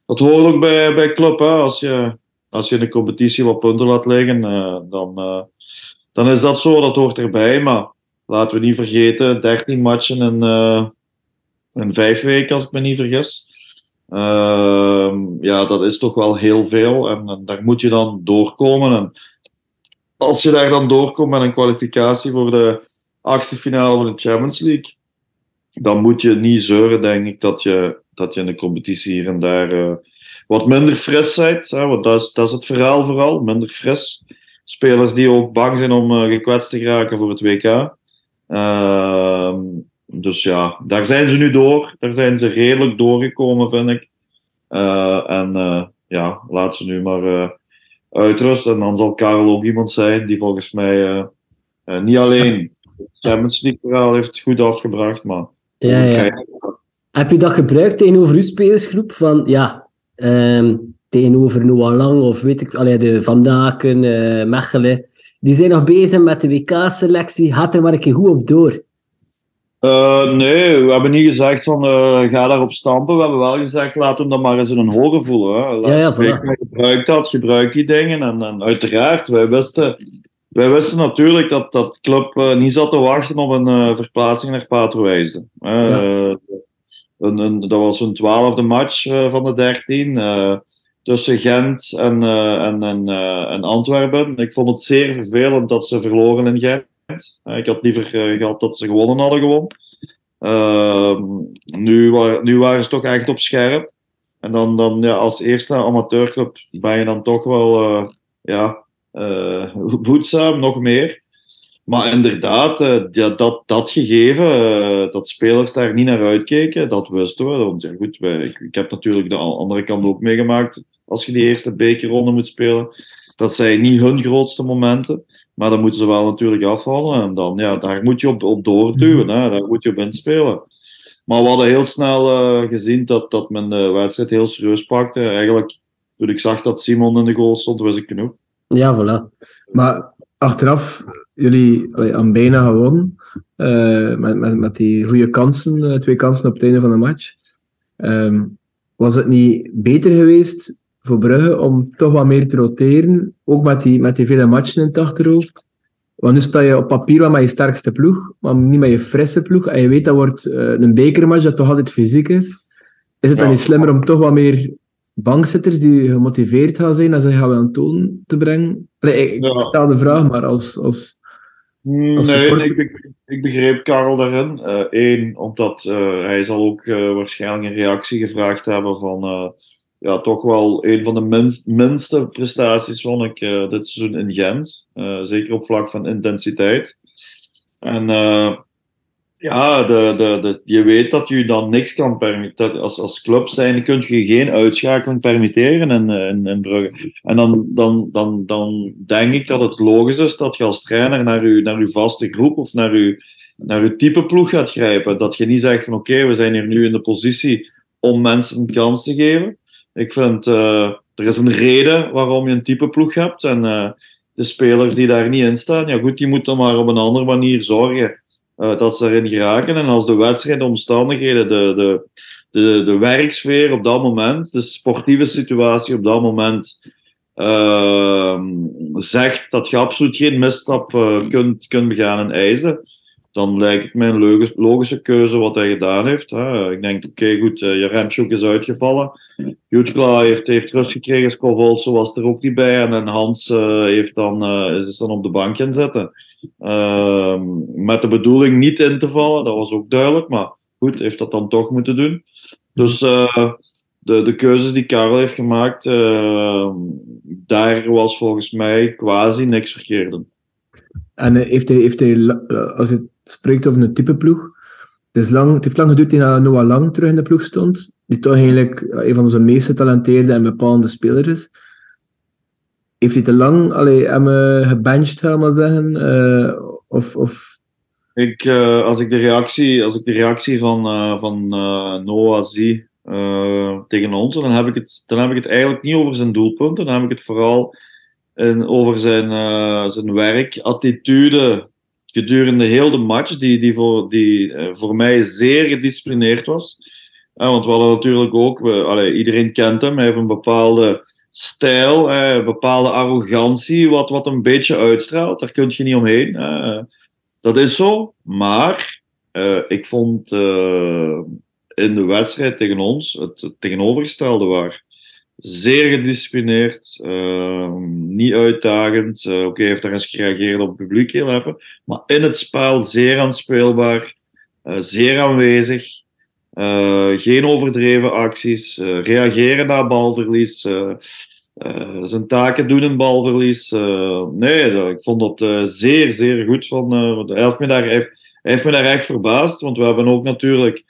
dat hoort ook bij, bij club. Hè. Als, je, als je in de competitie wat punten laat liggen, dan, dan is dat zo, dat hoort erbij. Maar laten we niet vergeten, 13 matchen in, in vijf weken, als ik me niet vergis. Ehm, ja, dat is toch wel heel veel. En, en daar moet je dan doorkomen. En als je daar dan doorkomt met een kwalificatie voor de achtste finale van de Champions League, dan moet je niet zeuren, denk ik, dat je, dat je in de competitie hier en daar eh, wat minder fris bent. Hè, want dat is, dat is het verhaal vooral, minder fris. Spelers die ook bang zijn om eh, gekwetst te geraken voor het WK. Ehm, dus ja, daar zijn ze nu door. Daar zijn ze redelijk doorgekomen, vind ik. Eh, en ja, laat ze nu maar uitrusten. En dan zal Karel ook iemand zijn die volgens mij eh, eh, niet alleen het Champions League verhaal heeft goed afgebracht, maar
Ja, ja. Heb je dat gebruikt tegenover uw spelersgroep? Van ja, ehm, tegenover Noah Lang of weet ik, allee, de Van Daken, eh, Mechelen. Die zijn nog bezig met de WK-selectie. Gaat er maar een keer goed op door.
Eh, nee, we hebben niet gezegd van eh, ga daarop stampen. We hebben wel gezegd laat hem dan maar eens in een horen voelen. Hè. Laat
Ja, ja,
spreken, gebruik dat, gebruik die dingen. En, en uiteraard, wij wisten, wij wisten natuurlijk dat dat club eh, niet zat te wachten op een verplaatsing naar Patrowijze.
Ja.
een, een, dat was een twaalfde match van de dertien. tussen Gent en, en, en, en Antwerpen. Ik vond het zeer vervelend dat ze verloren in Gent. Eh, Ik had liever eh, gehad dat ze gewonnen hadden gewoon. Ehm, nu, nu waren ze toch echt op scherp. En dan, dan ja, als eerste amateurclub ben je dan toch wel eh, ja, eh, voedzaam, nog meer. Maar inderdaad, ja, dat, dat gegeven, dat spelers daar niet naar uitkeken, dat wisten we. Want ja, goed, ik, ik heb natuurlijk de andere kant ook meegemaakt. Als je die eerste bekerronde moet spelen, dat zijn niet hun grootste momenten. Maar dan moeten ze wel natuurlijk afvallen. En dan, ja, daar moet je op, op doorduwen. Hè? Daar moet je op inspelen. Maar we hadden heel snel eh, gezien dat, dat men de wedstrijd heel serieus pakte. Eigenlijk, toen ik zag dat Simon in de goal stond, wist ik genoeg.
Ja, voilà.
Maar achteraf, jullie aan bijna gewonnen. eh, met, met, met die goede kansen, eh, twee kansen op het einde van de match. Ehm, was het niet beter geweest voor Brugge om toch wat meer te roteren? Ook met die, met die vele matchen in het achterhoofd. Want nu sta je op papier wel met je sterkste ploeg, maar niet met je frisse ploeg. En je weet dat wordt uh, een bekermatch dat toch altijd fysiek is. Is het dan niet slimmer om toch wat meer bankzitters die gemotiveerd gaan zijn en ze gaan wel toon te brengen? Ik, ja. stel de vraag, maar als... als,
als nee, ik, ik, begreep Karel daarin. Eén, uh, omdat uh, hij zal ook waarschijnlijk een reactie gevraagd hebben van ja, toch wel een van de minst, minste prestaties vond ik uh, dit seizoen in Gent. Uh, zeker op vlak van intensiteit. En uh, ja, de, de, de, je weet dat je dan niks kan permitteren. Als, als club zijn kun je geen uitschakeling permitteren in, in, in Brugge. En dan, dan, dan, dan denk ik dat het logisch is dat je als trainer naar je, naar uw vaste groep of naar je, naar uw type ploeg gaat grijpen. Dat je niet zegt van oké, okay, we zijn hier nu in de positie om mensen een kans te geven. Ik vind, uh, er is een reden waarom je een type ploeg hebt. En uh, de spelers die daar niet in staan, ja goed, die moeten maar op een andere manier zorgen uh, dat ze erin geraken. En als de wedstrijd, de omstandigheden, de, de, de, werksfeer op dat moment, de sportieve situatie op dat moment zegt dat je absoluut geen misstap kunt, kunt begaan en eisen, dan lijkt het mij een logische keuze wat hij gedaan heeft. Hè. Ik denk, oké, goed, uh, Jaremchuk is uitgevallen. Jutkla heeft, heeft rust gekregen, Scovolso was er ook niet bij. En, Hans uh, heeft dan, uh, is dan op de bank gaan zitten. Ehm, met de bedoeling niet in te vallen, dat was ook duidelijk. Maar goed, heeft dat dan toch moeten doen. Dus de, de keuzes die Karel heeft gemaakt, ehm, daar was volgens mij quasi niks verkeerd.
En heeft hij, heeft hij, als het spreekt over een type ploeg, het, lang, heeft lang geduurd dat Noah Lang terug in de ploeg stond, die toch eigenlijk een van onze meest getalenteerde en bepalende spelers is. Heeft hij te lang allee, hem uh, gebenched, ga maar zeggen? Uh, of, of...
Ik, uh, als, ik de reactie, als ik de reactie van, van Noah zie tegen ons, dan heb, ik het, dan heb ik het eigenlijk niet over zijn doelpunten. Dan heb ik het vooral in, over zijn, zijn werk, attitude, gedurende heel de match, die, die, voor, die uh, voor mij zeer gedisciplineerd was. Uh, want we hadden natuurlijk ook, iedereen kent hem, hij heeft een bepaalde stijl, uh, een bepaalde arrogantie, wat, wat een beetje uitstraalt. Daar kun je niet omheen. dat is zo, maar ik vond in de wedstrijd tegen ons het, het tegenovergestelde waar zeer gedisciplineerd, uh, niet uitdagend. Uh, Oké, heeft daar eens gereageerd op het publiek heel even. Maar in het spel zeer aanspeelbaar, uh, zeer aanwezig. Eh, geen overdreven acties, reageren na balverlies. zijn taken doen in balverlies. nee, ik vond dat zeer, zeer goed. Van, hij, heeft daar, hij heeft me daar echt verbaasd, want we hebben ook natuurlijk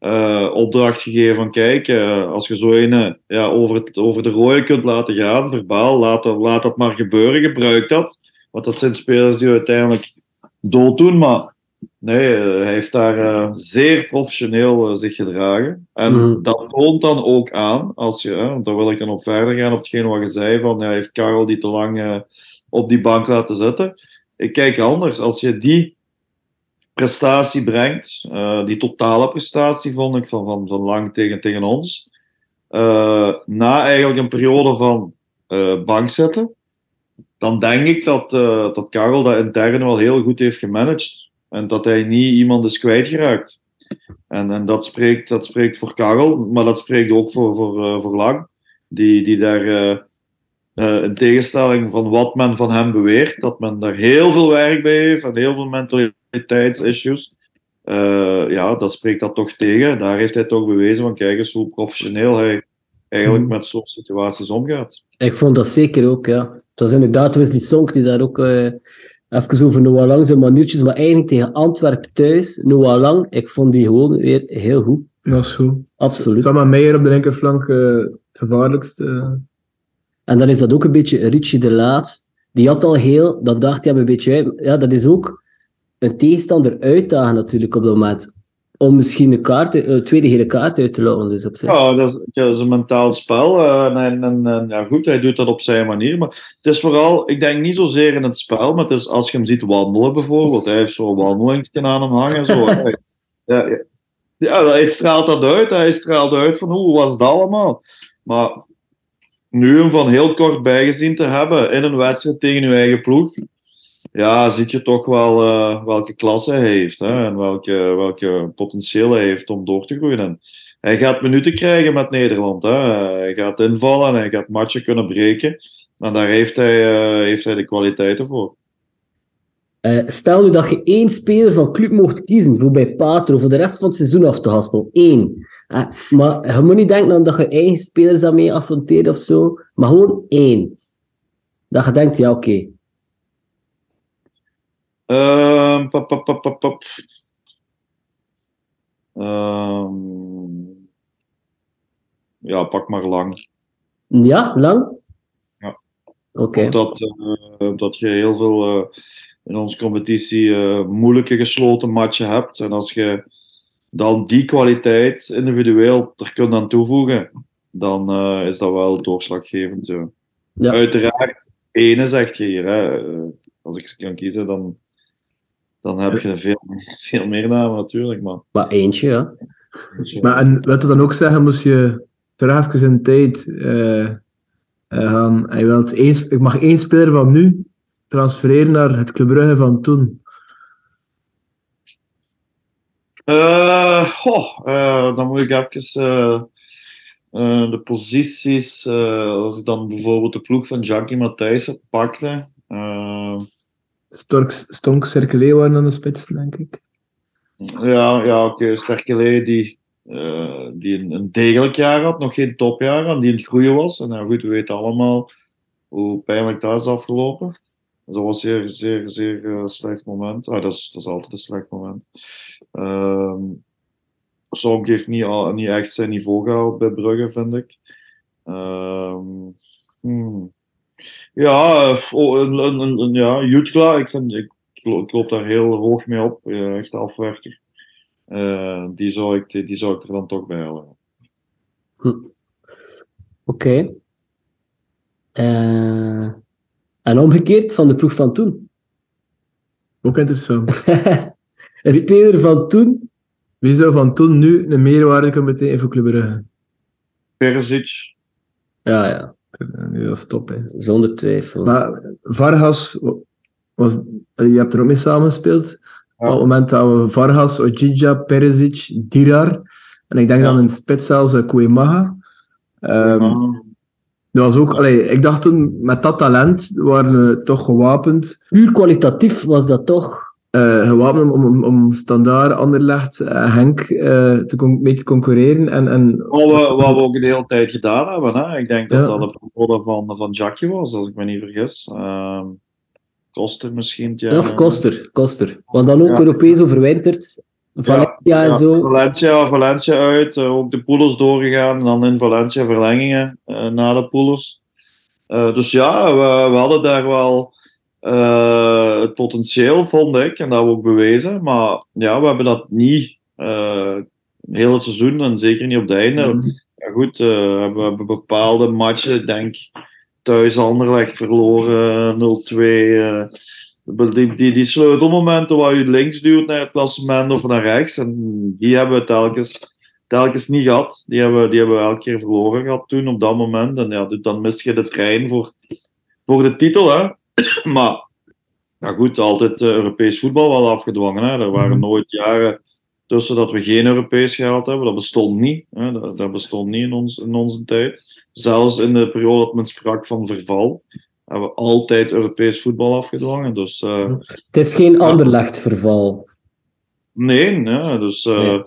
uh, opdracht gegeven van kijk, uh, als je zo een ja, over, het, over de rode kunt laten gaan, verbaal, laat, laat dat maar gebeuren, gebruik dat. Want dat zijn spelers die uiteindelijk dood doen, maar nee, uh, hij heeft daar zeer professioneel zich gedragen. En mm. dat toont dan ook aan, als je, want daar wil ik dan op verder gaan op hetgeen wat je zei, van ja, heeft Karel die te lang op die bank laten zitten. Ik kijk anders, als je die prestatie brengt. Uh, die totale prestatie vond ik van, van, van Lang tegen, tegen ons. Uh, na eigenlijk een periode van uh, bank zetten, dan denk ik dat, dat Karel dat intern wel heel goed heeft gemanaged. En dat hij niet iemand is kwijtgeraakt. En, en dat, spreekt, dat spreekt voor Karel, maar dat spreekt ook voor, voor, voor Lang. Die, die daar in tegenstelling van wat men van hem beweert, dat men daar heel veel werk bij heeft en heel veel mentaliteit issues. Uh, ja, dat spreekt dat toch tegen. Daar heeft hij toch bewezen van, kijk eens hoe professioneel hij eigenlijk hmm. met zo'n situaties omgaat.
Ik vond dat zeker ook, ja. Het was inderdaad Wesley Sonk die daar ook uh, even over Noah Lang zijn maniertjes, maar eigenlijk tegen Antwerpen thuis, Noah Lang, ik vond die gewoon weer heel goed.
Ja, zo.
Absoluut.
Samen Meijer op de linkerflank uh, het gevaarlijkste.
En dan is dat ook een beetje Richie de Laat. Die had al heel, dat dacht hij een beetje uit. Ja, dat is ook een tegenstander uitdagen natuurlijk op dat moment. Om misschien een, kaart, een tweede hele kaart uit te lopen. Dus op zich.
Ja, dat, is een mentaal spel. Uh, en, en, en, ja, goed, hij doet dat op zijn manier. Maar het is vooral, ik denk niet zozeer in het spel, maar het is als je hem ziet wandelen bijvoorbeeld. Hij heeft zo'n wandelingetje aan hem hangen. Zo, ja, Ja, hij straalt dat uit. Hij straalt uit van hoe was dat allemaal. Maar nu hem van heel kort bijgezien te hebben in een wedstrijd tegen uw eigen ploeg, ja, ziet je toch wel uh, welke klasse hij heeft hè, en welke, welke potentieel hij heeft om door te groeien. En hij gaat minuten krijgen met Nederland. Hè. Hij gaat invallen en hij gaat matchen kunnen breken. En daar heeft hij, uh, heeft hij de kwaliteiten voor.
Uh, stel nu dat je één speler van club mocht kiezen voor bij Patro voor de rest van het seizoen af te haspelen. Eén. Maar je moet niet denken dat je eigen spelers daarmee affronteert of zo, maar gewoon één. Dat je denkt, ja, oké.
Uh, pop, pop, pop. Um, ja, pak maar lang.
Ja, lang?
Ja.
Oké. Okay.
Omdat, uh, dat je heel veel uh, in onze competitie uh, moeilijke gesloten matchen hebt. En als je dan die kwaliteit individueel er kunt aan toevoegen, dan is dat wel doorslaggevend. Ja. Uiteraard, ene zegt je hier. Hè. Als ik kan kiezen, dan dan heb je veel, veel meer namen natuurlijk. Maar,
maar eentje, ja.
Maar en wat dat dan ook zeggen, moest je terug even in tijd uh, uh, gaan. Je wilt één, ik mag één speler van nu transfereren naar het Club Brugge van toen.
Uh, goh, dan moet ik even de posities, als ik dan bijvoorbeeld de ploeg van Jackie Matthijssen pakte.
Stonk Cerkelé waren dan de spitsen, denk ik.
Ja, ja oké. Okay. Die, uh, die een, degelijk jaar had, nog geen topjaar, en die in het groeien was. En nou goed, we weten allemaal hoe pijnlijk dat is afgelopen. Dat was een zeer, zeer, zeer uh, slecht moment. Ah, dat, is, dat is altijd een slecht moment. Uh, Song heeft niet, al, niet echt zijn niveau gehaald bij Brugge, vind ik. Uh, hmm. Ja, een, een, een, ja Jutla, ik, vind, ik, ik loop daar heel hoog mee op. Uh, echt afwerker. Uh, die, zou ik, die, die zou ik er dan toch bij halen.
Hm. Oké. Okay. Uh, en omgekeerd van de ploeg van toen.
Ook interessant.
een speler van toen.
Wie zou van toen nu een meerwaarde kunnen betekenen voor Club Brugge?
Perisic.
Ja, ja.
Is top, hè.
Zonder twijfel.
Maar Vargas, was, je hebt er ook mee samengespeeld. Ja. Op het moment dat we Vargas, Ojija, Perisic, Dirar en ik denk ja. dan in spits zelfs uh, Koemaga. Um, dat was ook, allee, ik dacht toen, met dat talent waren we toch gewapend.
Puur kwalitatief was dat toch?
Uh, gewapend om, om, om standaard, Anderlecht, uh, Henk uh, te mee te concurreren. En, en...
Wat, we, wat we ook de hele tijd gedaan hebben. Hè? Ik denk dat ja. dat de periode van, van Jackie was, als ik me niet vergis. Uh, Koster misschien. Ja,
dat is Koster, Koster. Want dan ook ja. Europees overwinterd. Valencia en zo.
Valencia, Valencia uit, ook de poolers doorgegaan. Dan in Valencia verlengingen na de poolers. dus ja, we, we hadden daar wel uh, het potentieel, vond ik, en dat hebben we ook bewezen. Maar ja, we hebben dat niet uh, heel het seizoen en zeker niet op het einde. Mm -hmm. ja, goed, uh, we hebben bepaalde matchen, ik denk thuis Anderlecht verloren, 0-2. Die, die, die sleutelmomenten waar je links duwt naar het klassement of naar rechts, en die hebben we telkens, telkens niet gehad. Die hebben, die hebben we elke keer verloren gehad toen op dat moment. En ja, dan mis je de trein voor, voor de titel. Hè. Maar ja goed, altijd uh, Europees voetbal wel afgedwongen. Hè. Er waren nooit jaren tussen dat we geen Europees gehaald hebben. Dat bestond niet. Hè. Dat, dat, bestond niet in, ons, in onze tijd. Zelfs in de periode dat men sprak van verval, hebben we altijd Europees voetbal afgedwongen. Dus, uh,
het is geen Anderlecht verval.
Nee, ja, dus uh, nee.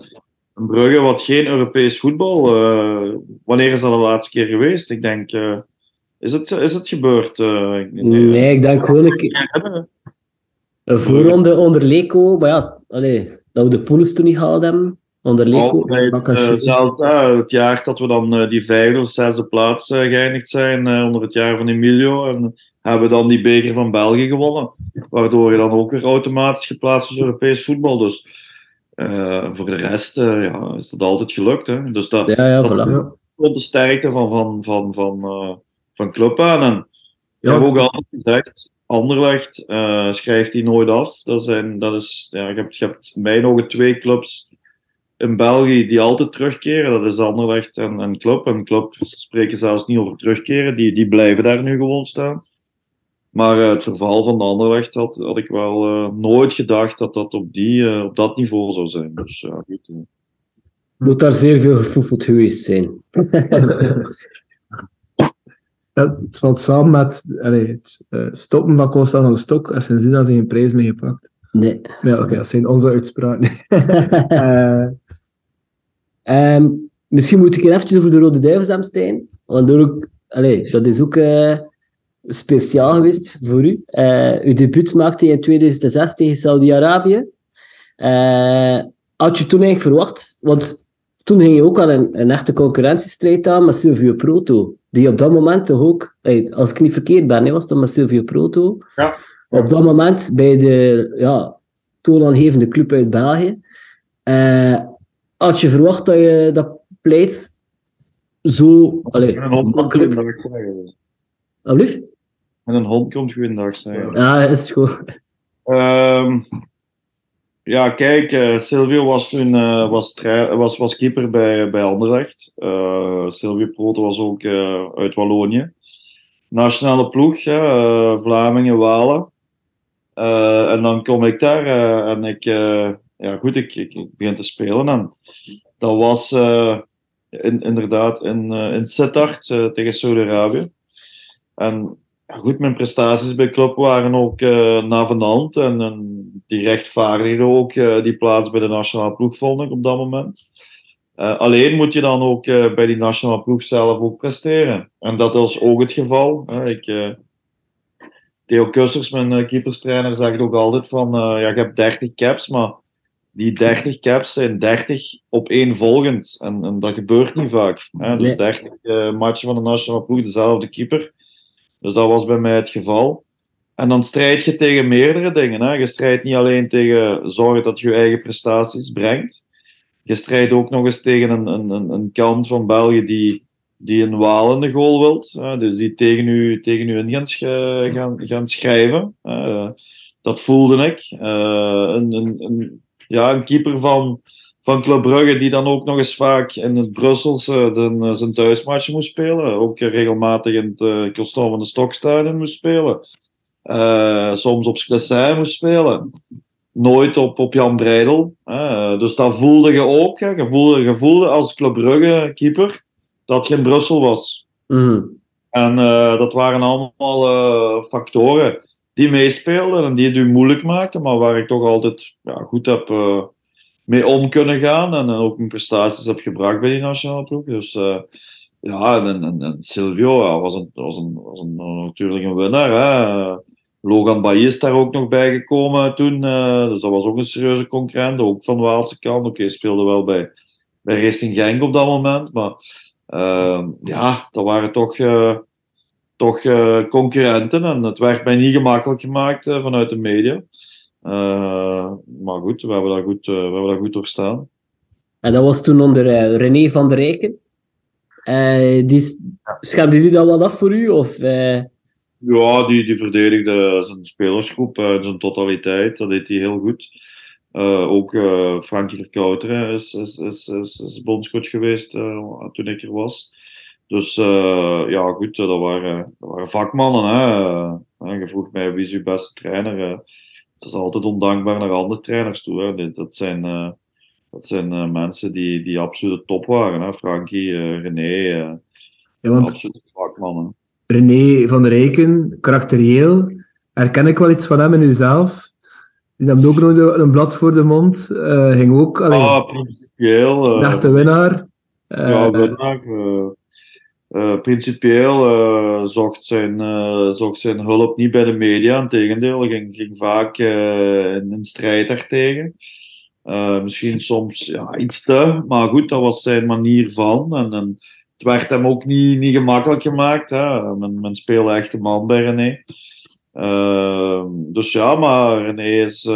een Brugge wat geen Europees voetbal. wanneer is dat de laatste keer geweest? Ik denk is het, is het gebeurd? Uh,
nee, nee, ik denk gewoon een keer... Een voorronde onder Leco, maar ja, allee, dat we de pools toen niet gehaald hebben. Onder Leco.
Altijd, uh, zelfs uh, het jaar dat we dan uh, die vijfde of zesde plaats geëindigd zijn, onder het jaar van Emilio, en hebben we dan die beker van België gewonnen. Waardoor je dan ook weer automatisch geplaatst is Europees voetbal. Dus voor de rest ja, is dat altijd gelukt. Hè? Dus dat,
ja, ja,
dat
voilà.
de sterkte van, van, van, van van club aan. En ja, ik heb ook altijd gezegd, Anderlecht uh, schrijft die nooit af. Dat, zijn, dat is, ja, je, hebt, je hebt mijn ogen twee clubs in België die altijd terugkeren. Dat is Anderlecht en, en Club. En Club spreken zelfs niet over terugkeren. Die, die blijven daar nu gewoon staan. Maar uh, het verval van de Anderlecht had, had ik wel uh, nooit gedacht dat dat op, die, uh, op dat niveau zou zijn. Dus ja, goed.
Moet daar zeer veel gefoefeld geweest zijn.
het valt samen met allee, het stoppen van Constant van de Stok en sindsdien had ze geen prijs mee gepakt.
Nee.
Ja, oké, okay, dat zijn onze uitspraken.
um, misschien moet ik even over de Rode Duivels Stijn. Want ook, allee, dat is ook uh, speciaal geweest voor u. Uw debuut maakte je in 2006 tegen Saudi-Arabië. Had je toen eigenlijk verwacht, want toen ging je ook al een, een echte concurrentiestrijd aan met Silvio Proto. Die op dat moment toch ook, als ik niet verkeerd ben, was het met Silvio Proto.
Ja.
Op dat moment bij de ja, toonaangevende club uit België. Uh, had je verwacht dat je dat pleit zo allee, makkelijk... Alsjeblieft?
Met een hond komt je een dag zijn.
Ja, dat is goed.
Um, ja, kijk, uh, Silvio was toen uh, was, was, was keeper bij, bij Anderlecht. Uh, Silvio Proto was ook uit Wallonië. Nationale ploeg, Vlamingen, Walen. en dan kom ik daar en ik, ja goed, ik, ik, begin te spelen. En dat was in, inderdaad in, in Sittard tegen Saudi-Arabië. En goed, mijn prestaties bij club waren ook uh, na van de hand. En, en die rechtvaardigden ook uh, die plaats bij de nationale ploeg, vond ik op dat moment. Uh, alleen moet je dan ook bij die nationale ploeg zelf ook presteren. En dat is ook het geval. ik, Theo Kussers, mijn keeperstrainer, zegt ook altijd van, ja, je hebt 30 caps, maar die 30 caps zijn 30 op één volgend. En, en dat gebeurt niet vaak. Hè? Dus 30 matchen van de nationale ploeg, dezelfde keeper. Dus dat was bij mij het geval. En dan strijd je tegen meerdere dingen. Hè. Je strijdt niet alleen tegen zorgen dat je eigen prestaties brengt. Je strijdt ook nog eens tegen een, een, een kant van België die, die een walende goal wilt. Dus die tegen u, tegen u in gaan, gaan, gaan schrijven. Dat voelde ik. Een, een, een, ja, een keeper van, van Club Brugge die dan ook nog eens vaak in het Brusselse de, zijn thuismatch moest spelen. Ook regelmatig in het uh, Constant van de Stokstadion moest spelen. Uh, soms op Sclessin moest spelen. Nooit op, op Jan Breidel. Uh, dus dat voelde je ook. Hè. Je, voelde, je voelde als Club Brugge keeper dat je in Brussel was.
Mm.
En dat waren allemaal factoren die meespeelden en die het u moeilijk maakten, maar waar ik toch altijd ja, goed heb mee om kunnen gaan en ook mijn prestaties heb gebracht bij die nationale ploeg. Dus uh, ja, en, en, en Silvio was, een, was, een, was een, natuurlijk een winnaar. Logan Bailly is daar ook nog bij gekomen toen, uh, dus dat was ook een serieuze concurrent, ook van de Waalse kant. Oké, speelde wel bij, bij Racing Genk op dat moment, maar uh, ja, dat waren toch toch concurrenten en het werd mij niet gemakkelijk gemaakt vanuit de media. Uh, maar goed, we hebben dat goed, uh, we hebben dat goed doorstaan.
En dat was toen onder uh, René van der Rijken. die, schermde die dat wat af voor u? Of,
Ja, die, die verdedigde zijn spelersgroep in zijn totaliteit. Dat deed hij heel goed. ook Frankie Verkouteren is, is, is, is, is bondscoach geweest toen ik er was. Dus ja, goed, dat waren, dat waren vakmannen. Hè. je vroeg mij wie is uw beste trainer dat is altijd ondankbaar naar andere trainers toe. Hè. Dat zijn, uh, dat zijn uh, mensen die, die absoluut top waren. Hè. Frankie, uh, René,
ja,
vakmannen.
René van der Rijken, karakterieel, herken ik wel iets van hem in uzelf. Die nam ook nog een blad voor de mond. ging ook...
Alleen, ah, principieel.
Uh, echte winnaar.
ja, winnaar. Uh, principieel uh, zocht, zijn, uh, zocht zijn hulp niet bij de media, integendeel, ging, ging vaak in een strijd daartegen. misschien soms ja, iets te, maar goed, dat was zijn manier van. En, het werd hem ook niet, niet gemakkelijk gemaakt. Hè. Men, men speelde echt een man bij René. dus ja, maar René is,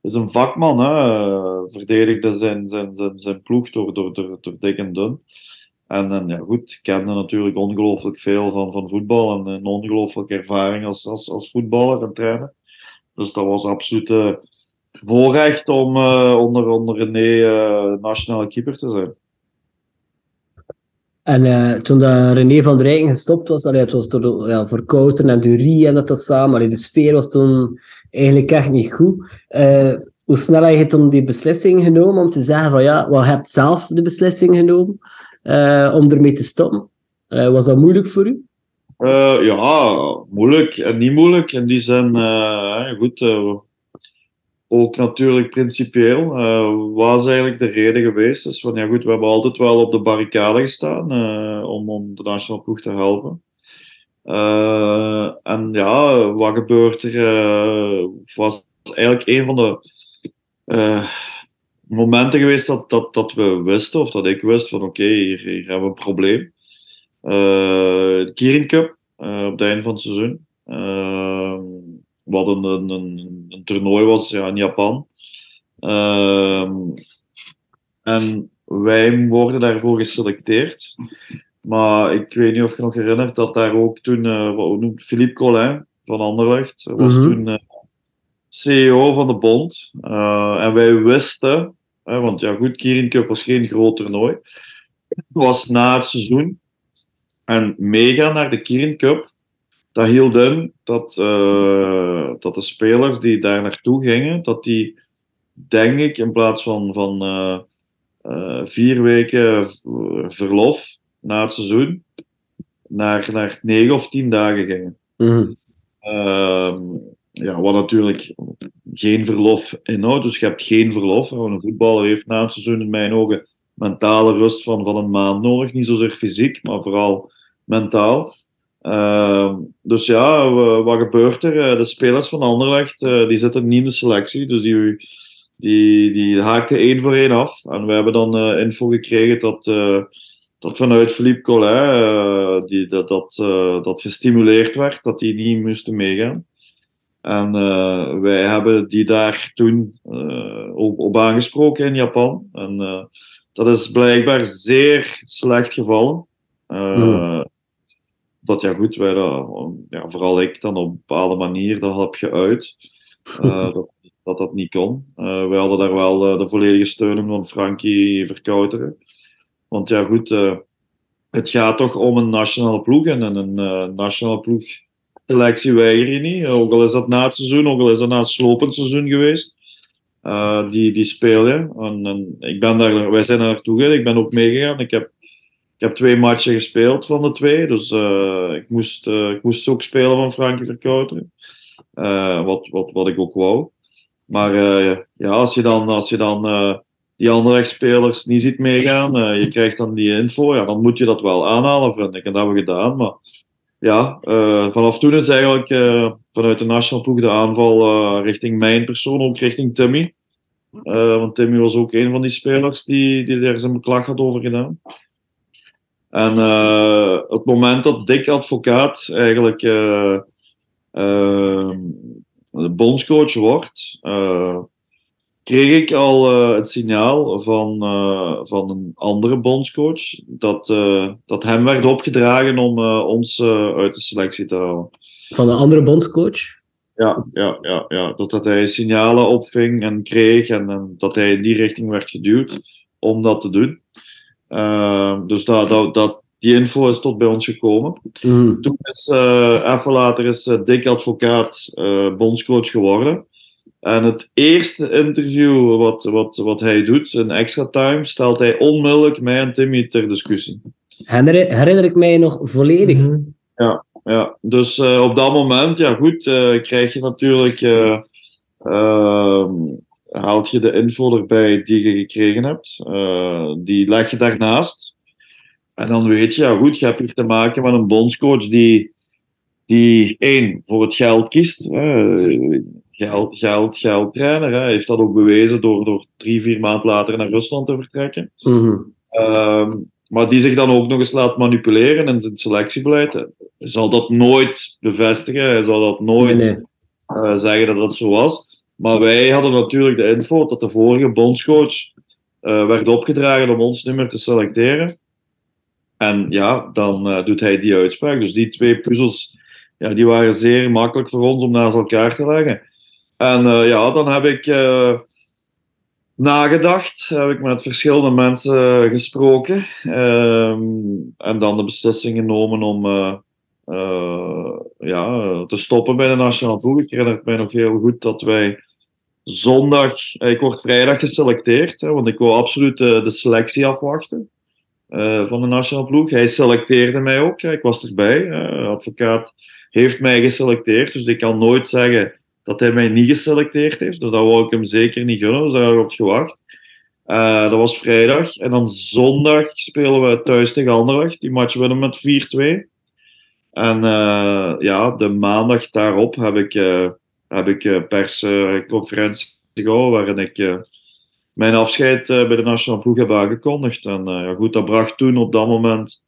is een vakman. Hè. Verdedigde zijn, zijn, zijn, zijn ploeg door, door, door, door dik en dun. En, en ja, goed, ik kende natuurlijk ongelooflijk veel van, van voetbal en een ongelooflijke ervaring als, als, als voetballer en trainer. Dus dat was absoluut uh, voorrecht om eh, onder, onder René eh, nationale keeper te zijn.
En toen de René van der Rijken gestopt was, allee, het was door ja, en Durie en dat, dat samen. Allee, de sfeer was toen eigenlijk echt niet goed. Hoe snel heb je toen die beslissing genomen om te zeggen van ja, wel, je hebt zelf de beslissing genomen uh, om ermee te stoppen? was dat moeilijk voor u?
ja, moeilijk en niet moeilijk. In die zin, goed, ook natuurlijk principieel uh, was eigenlijk de reden geweest. Dus van ja goed, we hebben altijd wel op de barricade gestaan om, om de nationale ploeg te helpen. En ja, wat gebeurt er? was eigenlijk een van de momenten geweest dat, dat, dat we wisten, of dat ik wist van oké, okay, hier, hier, hebben we een probleem. Kirin Cup op het einde van het seizoen wat een, een, een, toernooi was ja, in Japan. Uh, en wij worden daarvoor geselecteerd. Maar ik weet niet of je nog herinnert dat daar ook toen, uh, Philippe Collin van Anderlecht, was mm -hmm. toen uh, CEO van de bond. Uh, en wij wisten, want ja goed, Kirin Cup was geen groot toernooi, was na het seizoen. En meegaan naar de Kirin Cup dat hield in dat, uh, dat de spelers die daar naartoe gingen, dat die, denk ik, in plaats van, van uh, uh, vier weken verlof na het seizoen, naar, naar negen of tien dagen gingen.
Mm.
ja, wat natuurlijk geen verlof inhoudt. Dus je hebt geen verlof. Een voetballer heeft na het seizoen in mijn ogen mentale rust van, van een maand nodig. Niet zozeer fysiek, maar vooral mentaal. Uh, dus ja, wat gebeurt er? De spelers van Anderlecht uh, die zitten niet in de selectie, dus die, die, die haakten één voor één af. En we hebben dan uh, info gekregen dat, dat vanuit Philippe Collin die, dat, dat, dat gestimuleerd werd, dat die niet moesten meegaan. En wij hebben die daar toen op, op, aangesproken in Japan. En dat is blijkbaar zeer slecht gevallen. Mm dat ja goed, wij dat, ja, vooral ik dan op een bepaalde manier dat heb geuit. Dat, dat dat niet kon. Wij hadden daar wel de volledige steun van Frankie Verkouteren. Want ja goed, het gaat toch om een nationale ploeg en een nationale ploeg selectie weiger je niet. Ook al is dat na het seizoen, ook al is dat na het slopend seizoen geweest. die, die speel je. En, en, ik ben daar, wij zijn daar naartoe gegaan, ik ben ook meegegaan. Ik heb ik heb twee matchen gespeeld van de twee, dus uh, ik, moest, uh, ik moest ook spelen van Frankie Verkouteren. Wat, wat, wat ik ook wou. Maar ja, als je dan, als je dan die andere spelers niet ziet meegaan, je krijgt dan die info, ja, dan moet je dat wel aanhalen, vind ik. En dat hebben we gedaan. Maar ja, vanaf toen is eigenlijk vanuit de nationale ploeg de aanval richting mijn persoon, ook richting Timmy. want Timmy was ook een van die spelers die, die daar zijn beklag had over gedaan. En op het moment dat Dick Advocaat eigenlijk de bondscoach wordt, kreeg ik al het signaal van, van een andere bondscoach dat, dat hem werd opgedragen om ons uit de selectie te halen.
Van een andere bondscoach?
Ja, ja, ja, ja. Dat, dat hij signalen opving en kreeg en, en dat hij in die richting werd geduwd om dat te doen. Uh, dus dat, dat, dat, die info is tot bij ons gekomen.
Mm.
Toen is, even later is Dick Advocaat bondscoach geworden. En het eerste interview wat, wat, wat hij doet, in extra time, stelt hij onmiddellijk mij en Timmy ter discussie.
Herinner, herinner ik mij nog volledig.
Mhm.
Ja, ja. dus op dat moment, ja goed, krijg je natuurlijk ehm, haalt je de info erbij die je gekregen hebt. Uh, die leg je daarnaast. En dan weet je, ja goed, je hebt hier te maken met een bondscoach die, die één, voor het geld kiest. Uh, geld, geld, geld trainer. Hij heeft dat ook bewezen door, door drie, vier maanden later naar Rusland te vertrekken.
Mm -hmm.
uh, maar die zich dan ook nog eens laat manipuleren in zijn selectiebeleid. Hij zal dat nooit bevestigen. Hij zal dat nooit
Nee, nee.
zeggen dat dat zo was. Maar wij hadden natuurlijk de info dat de vorige bondscoach uh, werd opgedragen om ons nummer te selecteren. En ja, dan uh, doet hij die uitspraak. Dus die twee puzzels ja, die waren zeer makkelijk voor ons om naast elkaar te leggen. En eh, ja, dan heb ik eh, nagedacht, heb ik met verschillende mensen gesproken. Ehm, en dan de beslissing genomen om eh, ja, te stoppen bij de nationale ploeg. Ik herinner mij nog heel goed dat wij zondag, ik word vrijdag geselecteerd, hè, want ik wil absoluut de selectie afwachten van de nationale ploeg. Hij selecteerde mij ook, ik was erbij. advocaat heeft mij geselecteerd, dus ik kan nooit zeggen dat hij mij niet geselecteerd heeft. Dus dat wou ik hem zeker niet gunnen, dus daar heb ik op gewacht. Eh, dat was vrijdag. En dan zondag spelen we thuis tegen Anderlecht. Die match winnen met 4-2. En eh, ja, de maandag daarop heb ik, eh, heb ik persconferentie gehouden waarin ik mijn afscheid bij de nationale ploeg heb aangekondigd. En ja, goed, dat bracht toen op dat moment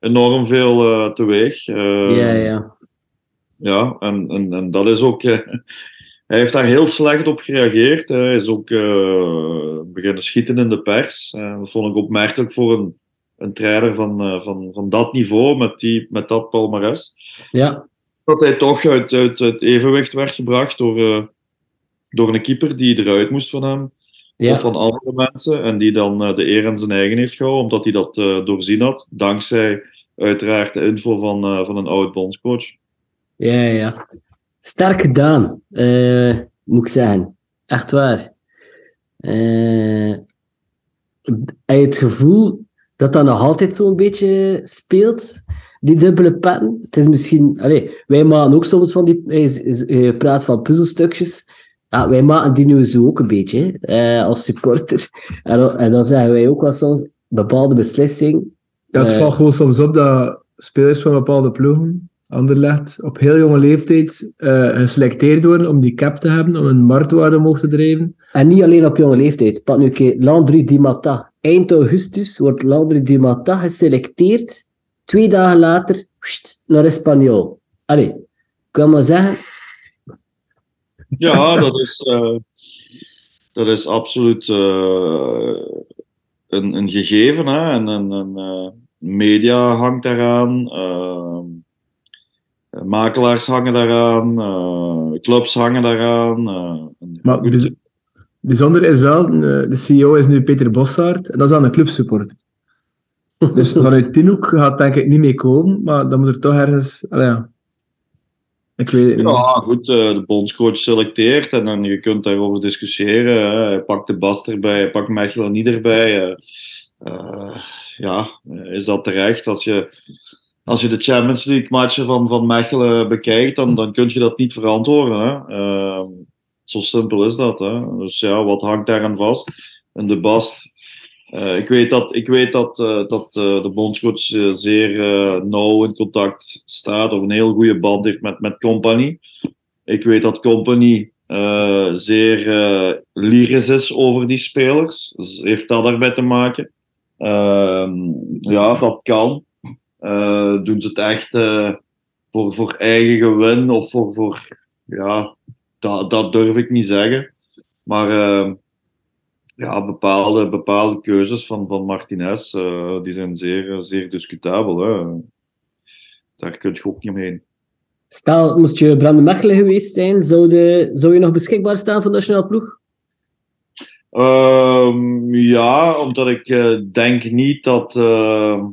enorm veel teweeg.
Ja, ja.
Ja, en, en, en dat is ook. eh, hij heeft daar heel slecht op gereageerd. Hij is ook eh, beginnen schieten in de pers. Eh, dat vond ik opmerkelijk voor een, een trainer van, van, van dat niveau, met, die, met dat palmares.
Ja,
Dat hij toch uit, uit het evenwicht werd gebracht door, door een keeper die eruit moest van hem.
ja.
Of van andere mensen. En die dan de eer aan zijn eigen heeft gehouden, omdat hij dat doorzien had. Dankzij uiteraard de info van, van een oud bondscoach.
Ja, ja. Sterk gedaan, eh, moet ik zeggen. Echt waar. Eh, heb je het gevoel dat dat nog altijd zo'n beetje speelt, die dubbele petten? Het is misschien... Allee, wij maken ook soms van die... Je, je praat van puzzelstukjes. Ja, wij maken die nu zo ook een beetje, eh, als supporter. En, dan- en dan zeggen wij ook wel soms bepaalde beslissing.
Ja, het
Eh.
valt gewoon soms op dat spelers van bepaalde ploegen, Anderlecht, op heel jonge leeftijd eh, geselecteerd worden om die cap te hebben, om een marktwaarde omhoog te drijven.
En niet alleen op jonge leeftijd. Pak nu een keer Landry Di. Eind augustus wordt Landry Di Mata geselecteerd. Twee dagen later wst, naar Espanyol. Allee, ik wil maar zeggen,
Ja, dat is, eh, dat is absoluut eh, een, een gegeven. Hè? En, en, en eh, media hangt daaraan. Eh, makelaars hangen daaraan. eh, clubs hangen daaraan. eh,
Maar bijz- bijzonder is wel, de CEO is nu Peter Bossaert, en dat is aan een clubsupporter. Dus vanuit die hoek gaat denk ik niet mee komen, maar dan moet er toch ergens... ja. Ik weet het niet.
Ja, goed, de bondscoach selecteert en dan je kunt daarover discussiëren. Hè. Pakt de Bast erbij, pakt Mechelen niet erbij. ja, is dat terecht? Als je, als je de Champions League matchen van, van Mechelen bekijkt, dan, dan kun je dat niet verantwoorden. Hè. Eh, zo simpel is dat. Hè. Dus ja, wat hangt daaraan vast? En de Bast... eh, ik weet dat, ik weet dat, eh, dat eh, de bondscoach eh, zeer eh, nauw in contact staat, of een heel goede band heeft met, met Company. Ik weet dat Company eh, zeer eh, lyrisch is over die spelers. Dus heeft dat erbij te maken? Ehm, ja, dat kan. Eh, doen ze het echt eh, voor, voor eigen gewin of voor. voor ja, dat, dat durf ik niet zeggen. Maar ehm, ja, bepaalde, bepaalde keuzes van, van Martinez eh, die zijn zeer, zeer discutabel. Hè. Daar kun je ook niet omheen.
stel, moest je Brandon Mechelen geweest zijn, zou, de, zou je nog beschikbaar staan voor de nationale ploeg?
Ehm, ja, omdat ik denk niet dat, eh,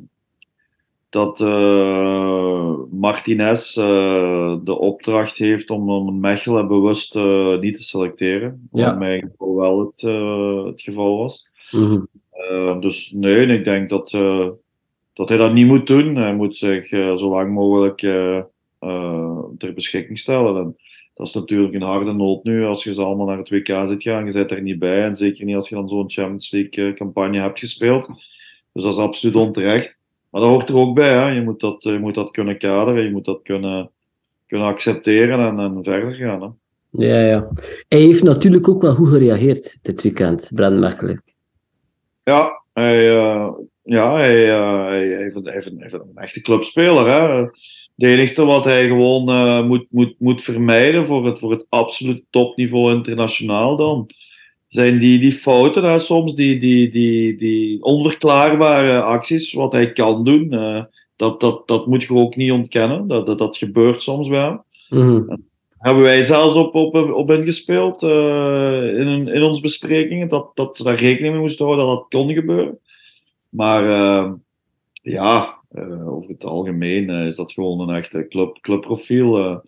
dat eh, Martinez eh, de opdracht heeft om, om Mechelen bewust eh, niet te selecteren. Wat
Ja.
in mijn geval wel het, het geval was.
Mhm.
Dus nee, ik denk dat, dat hij dat niet moet doen. Hij moet zich zo lang mogelijk ter beschikking stellen. En dat is natuurlijk een harde nood nu als je ze allemaal naar het WK zit gaan. Je bent er niet bij. En zeker niet als je dan zo'n Champions League campagne hebt gespeeld. Dus dat is absoluut onterecht. Maar dat hoort er ook bij. Hè. Je, moet dat, je moet dat kunnen kaderen. Je moet dat kunnen, kunnen accepteren en, en verder gaan. Hè.
Ja, ja. Hij heeft natuurlijk ook wel goed gereageerd dit weekend, Brandon Mechelen.
Ja, hij, eh, ja, hij, eh, hij, hij, heeft, een- hij heeft een- hij heeft een echte clubspeler. Hè. Het enige wat hij gewoon eh, moet, moet, moet vermijden voor het, voor het absoluut topniveau internationaal dan, zijn die, die fouten, hè, soms die, die, die, die onverklaarbare acties, wat hij kan doen. eh, dat, dat, dat moet je ook niet ontkennen. Dat, dat, dat gebeurt soms wel.
Mhm.
hebben wij zelfs op, op, op ingespeeld uh, in, in onze besprekingen, dat, dat ze daar rekening mee moesten houden dat dat kon gebeuren. Maar uh, ja, over het algemeen is dat gewoon een echte club, clubprofiel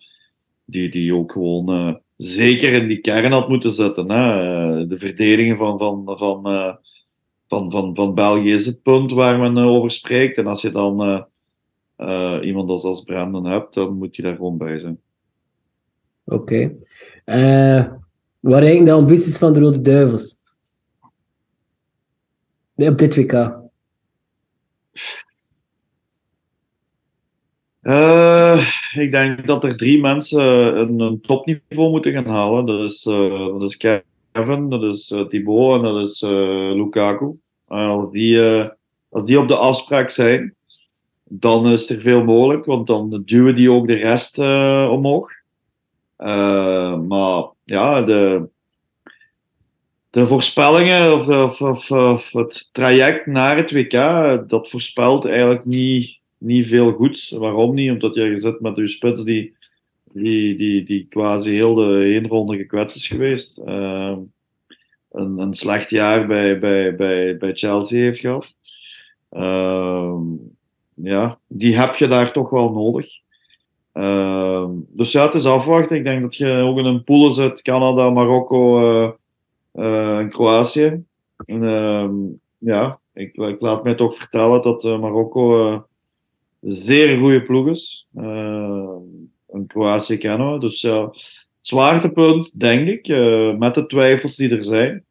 die, die ook gewoon zeker in die kern had moeten zetten. Hè. de verdediging van, van, van, van, van, van België is het punt waar men over spreekt. En als je dan iemand als, als Brandon hebt, dan moet je daar gewoon bij zijn.
Oké. Okay. Uh, waar eigenlijk de ambities van de Rode Duivels? Nee, op dit WK.
Uh, ik denk dat er drie mensen een, een topniveau moeten gaan halen. Dat is, uh, dat is Kevin, dat is uh, Thibaut en dat is Lukaku. als, die, als die op de afspraak zijn, dan is er veel mogelijk, want dan duwen die ook de rest omhoog. Maar ja, de, de voorspellingen of, of, of, of, het traject naar het WK, dat voorspelt eigenlijk niet, niet veel goeds. Waarom niet? Omdat je zit met je spits die, die, die, die quasi heel de ronde gekwetst is geweest. Uh, een, een slecht jaar bij, bij, bij, bij Chelsea heeft gehad. Uh, ja, die heb je daar toch wel nodig. Uh, dus ja, het is afwachten. Ik denk dat je ook in een pool zit: Canada, Marokko uh, uh, en Kroatië. En, ehm, ja, ik, ik, laat mij toch vertellen dat eh, Marokko zeer goede ploeg is. en Kroatië kennen we. Dus ja, zwaartepunt, denk ik, met de twijfels die er zijn.